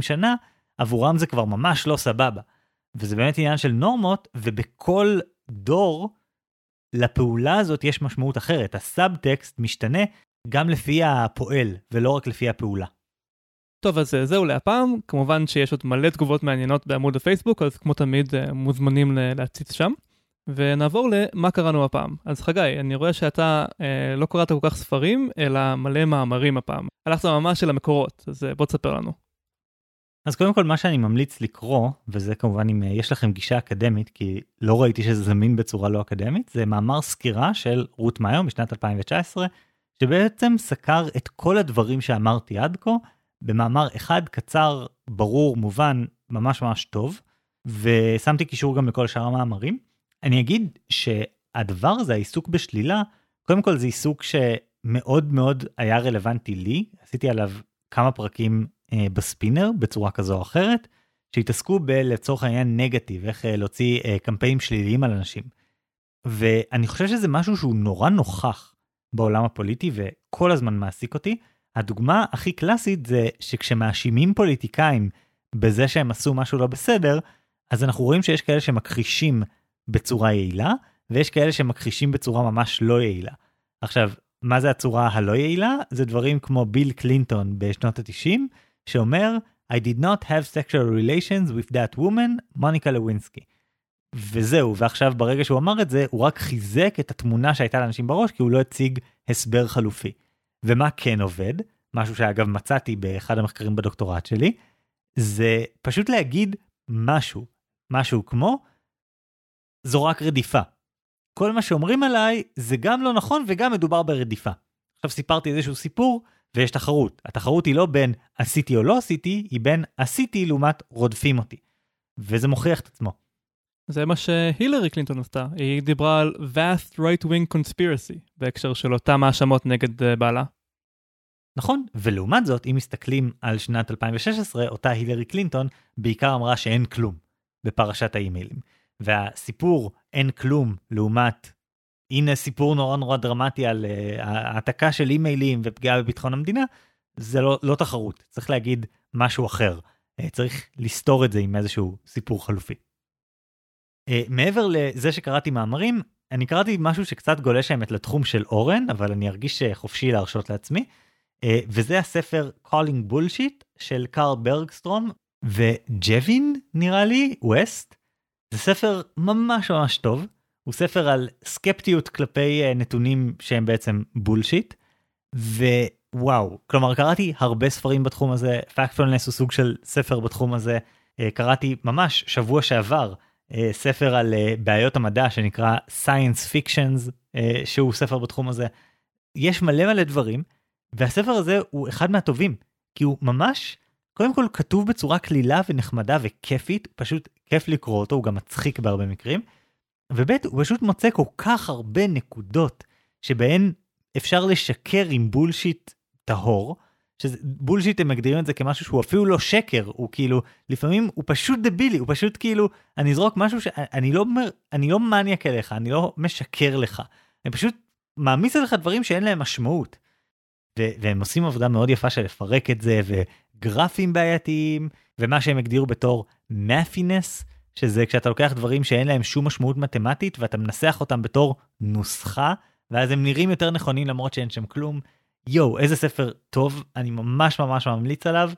S1: שנה, עבורם זה כבר ממש לא סבבה. וזה באמת עניין של נורמות, ובכל דור לפעולה הזאת יש משמעות אחרת. הסאבטקסט משתנה גם לפי הפועל, ולא רק לפי הפעולה.
S2: טוב, אז זהו להפעם. כמובן שיש עוד מלא תגובות מעניינות בעמוד הפייסבוק, אז כמו תמיד אה, מוזמנים להציץ שם. ונעבור למה קראנו הפעם. אז חגי, אני רואה שאתה אה, לא קראת כל כך ספרים, אלא מלא מאמרים הפעם. הלכת ממש אל המקורות, אז אה, בוא תספר לנו.
S1: אז קודם כל מה שאני ממליץ לקרוא, וזה כמובן אם אה, יש לכם גישה אקדמית, כי לא ראיתי שזה זמין בצורה לא אקדמית, זה מאמר סקירה של רות מאיו משנת 2019, שבעצם סקר את כל הדברים שאמרתי עד כה, במאמר אחד קצר, ברור, מובן, ממש ממש טוב, ושמתי קישור גם לכל שאר המאמרים. אני אגיד שהדבר הזה, העיסוק בשלילה, קודם כל זה עיסוק שמאוד מאוד היה רלוונטי לי, עשיתי עליו כמה פרקים אה, בספינר בצורה כזו או אחרת, שהתעסקו בלצורך העניין נגטיב, איך אה, להוציא אה, קמפיינים שליליים על אנשים. ואני חושב שזה משהו שהוא נורא נוכח בעולם הפוליטי וכל הזמן מעסיק אותי. הדוגמה הכי קלאסית זה שכשמאשימים פוליטיקאים בזה שהם עשו משהו לא בסדר, אז אנחנו רואים שיש כאלה שמכחישים בצורה יעילה, ויש כאלה שמכחישים בצורה ממש לא יעילה. עכשיו, מה זה הצורה הלא יעילה? זה דברים כמו ביל קלינטון בשנות ה-90, שאומר I did not have sexual relations with that woman, מוניקה לווינסקי. וזהו, ועכשיו ברגע שהוא אמר את זה, הוא רק חיזק את התמונה שהייתה לאנשים בראש, כי הוא לא הציג הסבר חלופי. ומה כן עובד, משהו שאגב מצאתי באחד המחקרים בדוקטורט שלי, זה פשוט להגיד משהו. משהו כמו, זו רק רדיפה. כל מה שאומרים עליי זה גם לא נכון וגם מדובר ברדיפה. עכשיו סיפרתי איזשהו סיפור ויש תחרות. התחרות היא לא בין עשיתי או לא עשיתי, היא בין עשיתי לעומת רודפים אותי. וזה מוכיח את עצמו.
S2: זה מה שהילרי קלינטון עשתה, היא דיברה על vast right-wing conspiracy בהקשר של אותם האשמות נגד אה, בעלה.
S1: נכון, ולעומת זאת, אם מסתכלים על שנת 2016, אותה הילרי קלינטון בעיקר אמרה שאין כלום בפרשת האימיילים. והסיפור אין כלום לעומת הנה סיפור נורא נורא דרמטי על uh, העתקה של אימיילים ופגיעה בביטחון המדינה, זה לא, לא תחרות, צריך להגיד משהו אחר. Uh, צריך לסתור את זה עם איזשהו סיפור חלופי. Uh, מעבר לזה שקראתי מאמרים, אני קראתי משהו שקצת גולש האמת לתחום של אורן, אבל אני ארגיש חופשי להרשות לעצמי, וזה הספר Calling Bullshit של קארל ברגסטרום וג'ווין נראה לי, ווסט. זה ספר ממש ממש טוב. הוא ספר על סקפטיות כלפי uh, נתונים שהם בעצם בולשיט. ווואו, כלומר קראתי הרבה ספרים בתחום הזה, פקטפולנס הוא סוג של ספר בתחום הזה. Uh, קראתי ממש שבוע שעבר ספר על בעיות המדע שנקרא Science Fictions, שהוא ספר בתחום הזה. יש מלא מלא דברים, והספר הזה הוא אחד מהטובים, כי הוא ממש, קודם כל כתוב בצורה קלילה ונחמדה וכיפית, פשוט כיף לקרוא אותו, הוא גם מצחיק בהרבה מקרים. וב' הוא פשוט מוצא כל כך הרבה נקודות שבהן אפשר לשקר עם בולשיט טהור. שזה בולשיט הם מגדירים את זה כמשהו שהוא אפילו לא שקר הוא כאילו לפעמים הוא פשוט דבילי הוא פשוט כאילו אני אזרוק משהו שאני לא אומר אני לא מניאק אליך אני לא משקר לך אני פשוט מעמיס עליך דברים שאין להם משמעות. והם עושים עבודה מאוד יפה של לפרק את זה וגרפים בעייתיים ומה שהם הגדירו בתור מאפינס שזה כשאתה לוקח דברים שאין להם שום משמעות מתמטית ואתה מנסח אותם בתור נוסחה, ואז הם נראים יותר נכונים למרות שאין שם כלום. יואו, איזה ספר טוב, אני ממש ממש ממליץ עליו,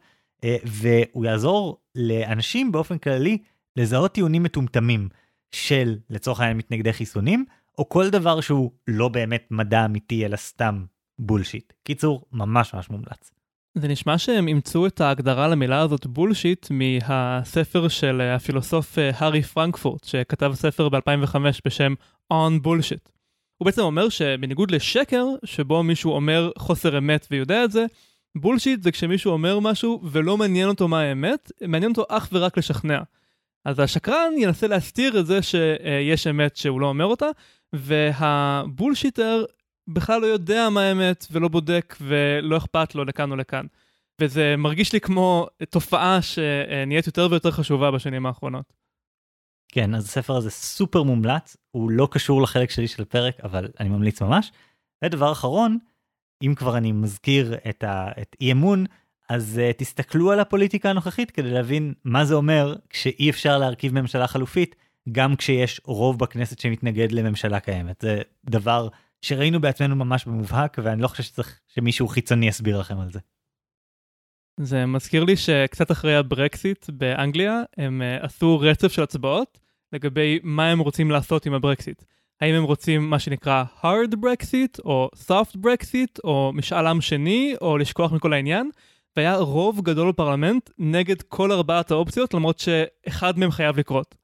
S1: אה, והוא יעזור לאנשים באופן כללי לזהות טיעונים מטומטמים של לצורך העניין מתנגדי חיסונים, או כל דבר שהוא לא באמת מדע אמיתי אלא סתם בולשיט. קיצור, ממש ממש מומלץ.
S2: זה נשמע שהם אימצו את ההגדרה למילה הזאת בולשיט מהספר של הפילוסוף אה, הארי פרנקפורט, שכתב ספר ב-2005 בשם On Bullshit. הוא בעצם אומר שבניגוד לשקר, שבו מישהו אומר חוסר אמת ויודע את זה, בולשיט זה כשמישהו אומר משהו ולא מעניין אותו מה האמת, מעניין אותו אך ורק לשכנע. אז השקרן ינסה להסתיר את זה שיש אמת שהוא לא אומר אותה, והבולשיטר בכלל לא יודע מה האמת ולא בודק ולא אכפת לו לכאן או לכאן. וזה מרגיש לי כמו תופעה שנהיית יותר ויותר חשובה בשנים האחרונות.
S1: כן, אז הספר הזה סופר מומלץ, הוא לא קשור לחלק שלי של הפרק, אבל אני ממליץ ממש. ודבר אחרון, אם כבר אני מזכיר את, ה... את אי אמון, אז uh, תסתכלו על הפוליטיקה הנוכחית כדי להבין מה זה אומר כשאי אפשר להרכיב ממשלה חלופית, גם כשיש רוב בכנסת שמתנגד לממשלה קיימת. זה דבר שראינו בעצמנו ממש במובהק, ואני לא חושב שצריך שמישהו חיצוני יסביר לכם על זה.
S2: זה מזכיר לי שקצת אחרי הברקסיט באנגליה, הם uh, עשו רצף של הצבעות לגבי מה הם רוצים לעשות עם הברקסיט. האם הם רוצים מה שנקרא hard brexit, או soft brexit, או משאל עם שני, או לשכוח מכל העניין, והיה רוב גדול בפרלמנט נגד כל ארבעת האופציות, למרות שאחד מהם חייב לקרות.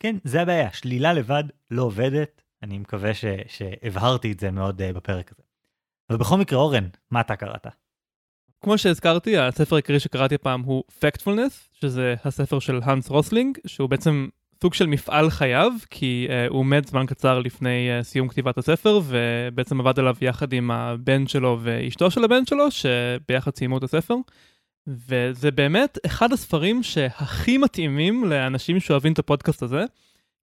S1: כן, זה הבעיה, שלילה לבד לא עובדת, אני מקווה ש, שהבהרתי את זה מאוד uh, בפרק הזה. אבל בכל מקרה, אורן, מה אתה קראת?
S2: כמו שהזכרתי, הספר העיקרי שקראתי הפעם הוא Factfulness, שזה הספר של האנס רוסלינג, שהוא בעצם סוג של מפעל חייו, כי uh, הוא מת זמן קצר לפני uh, סיום כתיבת הספר, ובעצם עבד עליו יחד עם הבן שלו ואשתו של הבן שלו, שביחד סיימו את הספר. וזה באמת אחד הספרים שהכי מתאימים לאנשים שאוהבים את הפודקאסט הזה,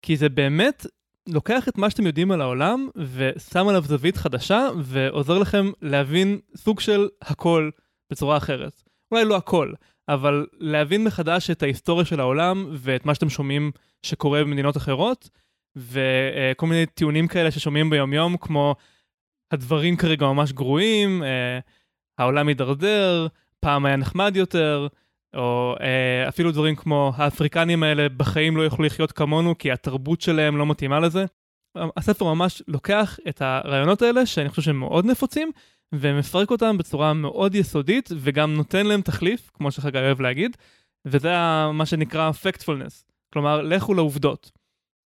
S2: כי זה באמת לוקח את מה שאתם יודעים על העולם ושם עליו זווית חדשה ועוזר לכם להבין סוג של הכל בצורה אחרת. אולי לא הכל, אבל להבין מחדש את ההיסטוריה של העולם ואת מה שאתם שומעים שקורה במדינות אחרות, וכל מיני טיעונים כאלה ששומעים ביומיום, כמו הדברים כרגע ממש גרועים, אה, העולם מידרדר, פעם היה נחמד יותר, או אה, אפילו דברים כמו האפריקנים האלה בחיים לא יוכלו לחיות כמונו כי התרבות שלהם לא מתאימה לזה. הספר ממש לוקח את הרעיונות האלה שאני חושב שהם מאוד נפוצים ומפרק אותם בצורה מאוד יסודית וגם נותן להם תחליף, כמו שחגי אוהב להגיד, וזה מה שנקרא factfulness. כלומר, לכו לעובדות.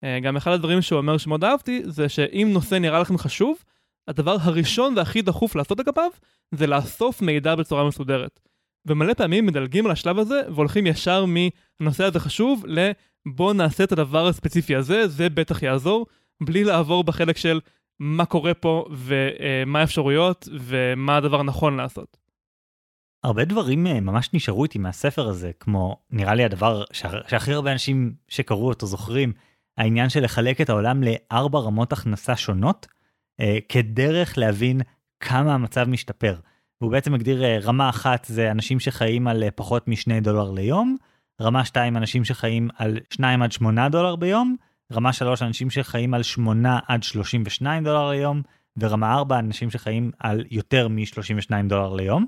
S2: אה, גם אחד הדברים שהוא אומר שמאוד אהבתי, זה שאם נושא נראה לכם חשוב, הדבר הראשון והכי דחוף לעשות לגביו, זה לאסוף מידע בצורה מסודרת. ומלא פעמים מדלגים על השלב הזה, והולכים ישר מהנושא הזה חשוב, לבוא נעשה את הדבר הספציפי הזה, זה בטח יעזור, בלי לעבור בחלק של מה קורה פה, ומה האפשרויות, ומה הדבר הנכון לעשות.
S1: הרבה דברים אה, ממש נשארו איתי מהספר הזה, כמו נראה לי הדבר שהכי הרבה אנשים שקראו אותו זוכרים, העניין של לחלק את העולם לארבע רמות הכנסה שונות, אה, כדרך להבין כמה המצב משתפר. והוא בעצם מגדיר אה, רמה אחת זה אנשים שחיים על אה, פחות משני דולר ליום, רמה שתיים אנשים שחיים על 2 עד 8 דולר ביום, רמה שלוש אנשים שחיים על 8 עד 32 דולר ליום, ורמה 4 אנשים שחיים על יותר מ-32 דולר ליום.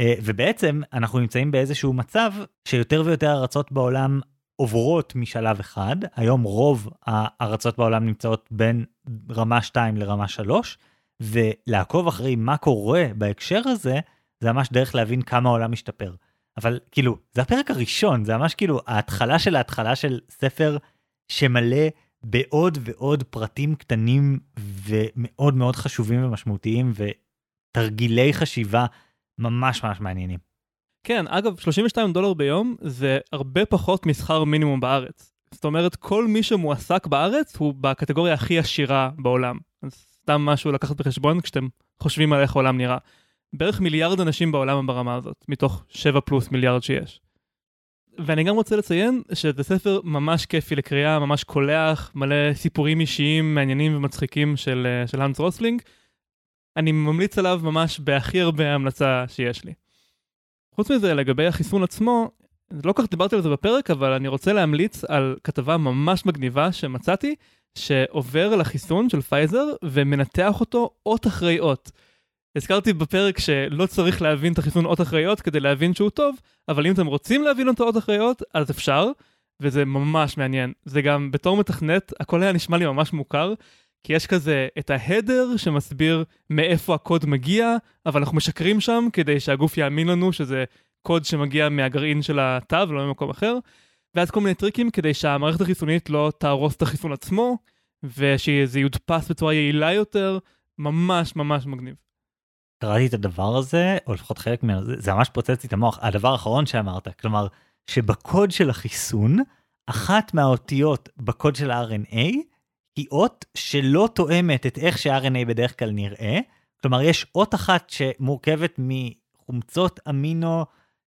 S1: אה, ובעצם אנחנו נמצאים באיזשהו מצב שיותר ויותר ארצות בעולם עוברות משלב אחד, היום רוב הארצות בעולם נמצאות בין רמה 2 לרמה 3, ולעקוב אחרי מה קורה בהקשר הזה, זה ממש דרך להבין כמה העולם משתפר. אבל כאילו, זה הפרק הראשון, זה ממש כאילו ההתחלה של ההתחלה של ספר שמלא בעוד ועוד פרטים קטנים ומאוד מאוד חשובים ומשמעותיים ותרגילי חשיבה ממש ממש מעניינים.
S2: כן, אגב, 32 דולר ביום זה הרבה פחות משכר מינימום בארץ. זאת אומרת, כל מי שמועסק בארץ הוא בקטגוריה הכי עשירה בעולם. אז סתם משהו לקחת בחשבון כשאתם חושבים על איך העולם נראה. בערך מיליארד אנשים בעולם ברמה הזאת, מתוך 7 פלוס מיליארד שיש. ואני גם רוצה לציין שזה ספר ממש כיפי לקריאה, ממש קולח, מלא סיפורים אישיים מעניינים ומצחיקים של, אה, של האנס רוסלינג. אני ממליץ עליו ממש בהכי הרבה המלצה שיש לי. חוץ מזה, לגבי החיסון עצמו, לא כל כך דיברתי על זה בפרק, אבל אני רוצה להמליץ על כתבה ממש מגניבה שמצאתי, שעובר לחיסון של פייזר ומנתח אותו אות אחרי אות. הזכרתי בפרק שלא צריך להבין את החיסון אות אחרי אות כדי להבין שהוא טוב, אבל אם אתם רוצים להבין אותו אות אחרי אות, אז אפשר, וזה ממש מעניין. זה גם, בתור מתכנת, הכל היה נשמע לי ממש מוכר, כי יש כזה את ההדר שמסביר מאיפה הקוד מגיע, אבל אנחנו משקרים שם כדי שהגוף יאמין לנו שזה קוד שמגיע מהגרעין של התו ולא ממקום אחר, ואז כל מיני טריקים כדי שהמערכת החיסונית לא תהרוס את החיסון עצמו, ושזה יודפס בצורה יעילה יותר, ממש ממש מגניב.
S1: קראתי את הדבר הזה, או לפחות חלק ממנו, זה, ממש פוצץ לי את המוח. הדבר האחרון שאמרת, כלומר, שבקוד של החיסון, אחת מהאותיות בקוד של ה-RNA היא אות שלא תואמת את איך ש-RNA בדרך כלל נראה. כלומר, יש אות אחת שמורכבת מחומצות אמינו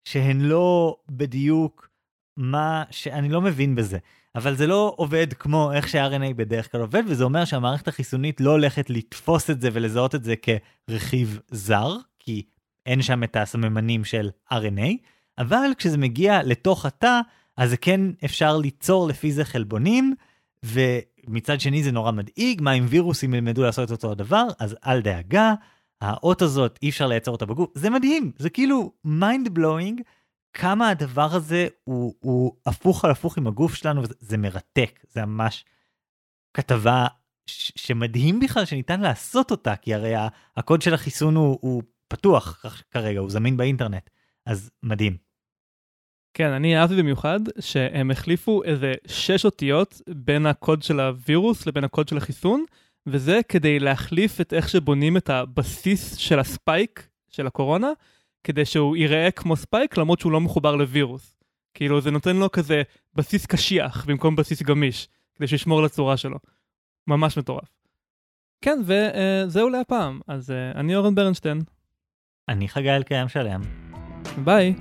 S1: שהן לא בדיוק מה שאני לא מבין בזה. אבל זה לא עובד כמו איך ש-RNA בדרך כלל עובד, וזה אומר שהמערכת החיסונית לא הולכת לתפוס את זה ולזהות את זה כרכיב זר, כי אין שם את הסממנים של RNA, אבל כשזה מגיע לתוך התא, אז זה כן אפשר ליצור לפי זה חלבונים, ומצד שני זה נורא מדאיג, מה אם וירוסים ילמדו לעשות את אותו הדבר, אז אל דאגה, האות הזאת אי אפשר לייצר אותה בגוף, זה מדהים, זה כאילו mind blowing. כמה הדבר הזה הוא, הוא הפוך על הפוך עם הגוף שלנו, וזה, זה מרתק, זה ממש כתבה ש, שמדהים בכלל שניתן לעשות אותה, כי הרי הקוד של החיסון הוא, הוא פתוח כרגע, הוא זמין באינטרנט, אז מדהים.
S2: כן, אני אהבתי במיוחד שהם החליפו איזה שש אותיות בין הקוד של הווירוס לבין הקוד של החיסון, וזה כדי להחליף את איך שבונים את הבסיס של ה spike של הקורונה, כדי שהוא ייראה כמו spike למרות שהוא לא מחובר לווירוס. כאילו זה נותן לו כזה בסיס קשיח במקום בסיס גמיש, כדי שישמור לצורה שלו. ממש מטורף. כן, וזהו להפעם. אז אה, אני אורן ברנשטיין.
S1: אני חגי אלקיים שלם.
S2: ביי.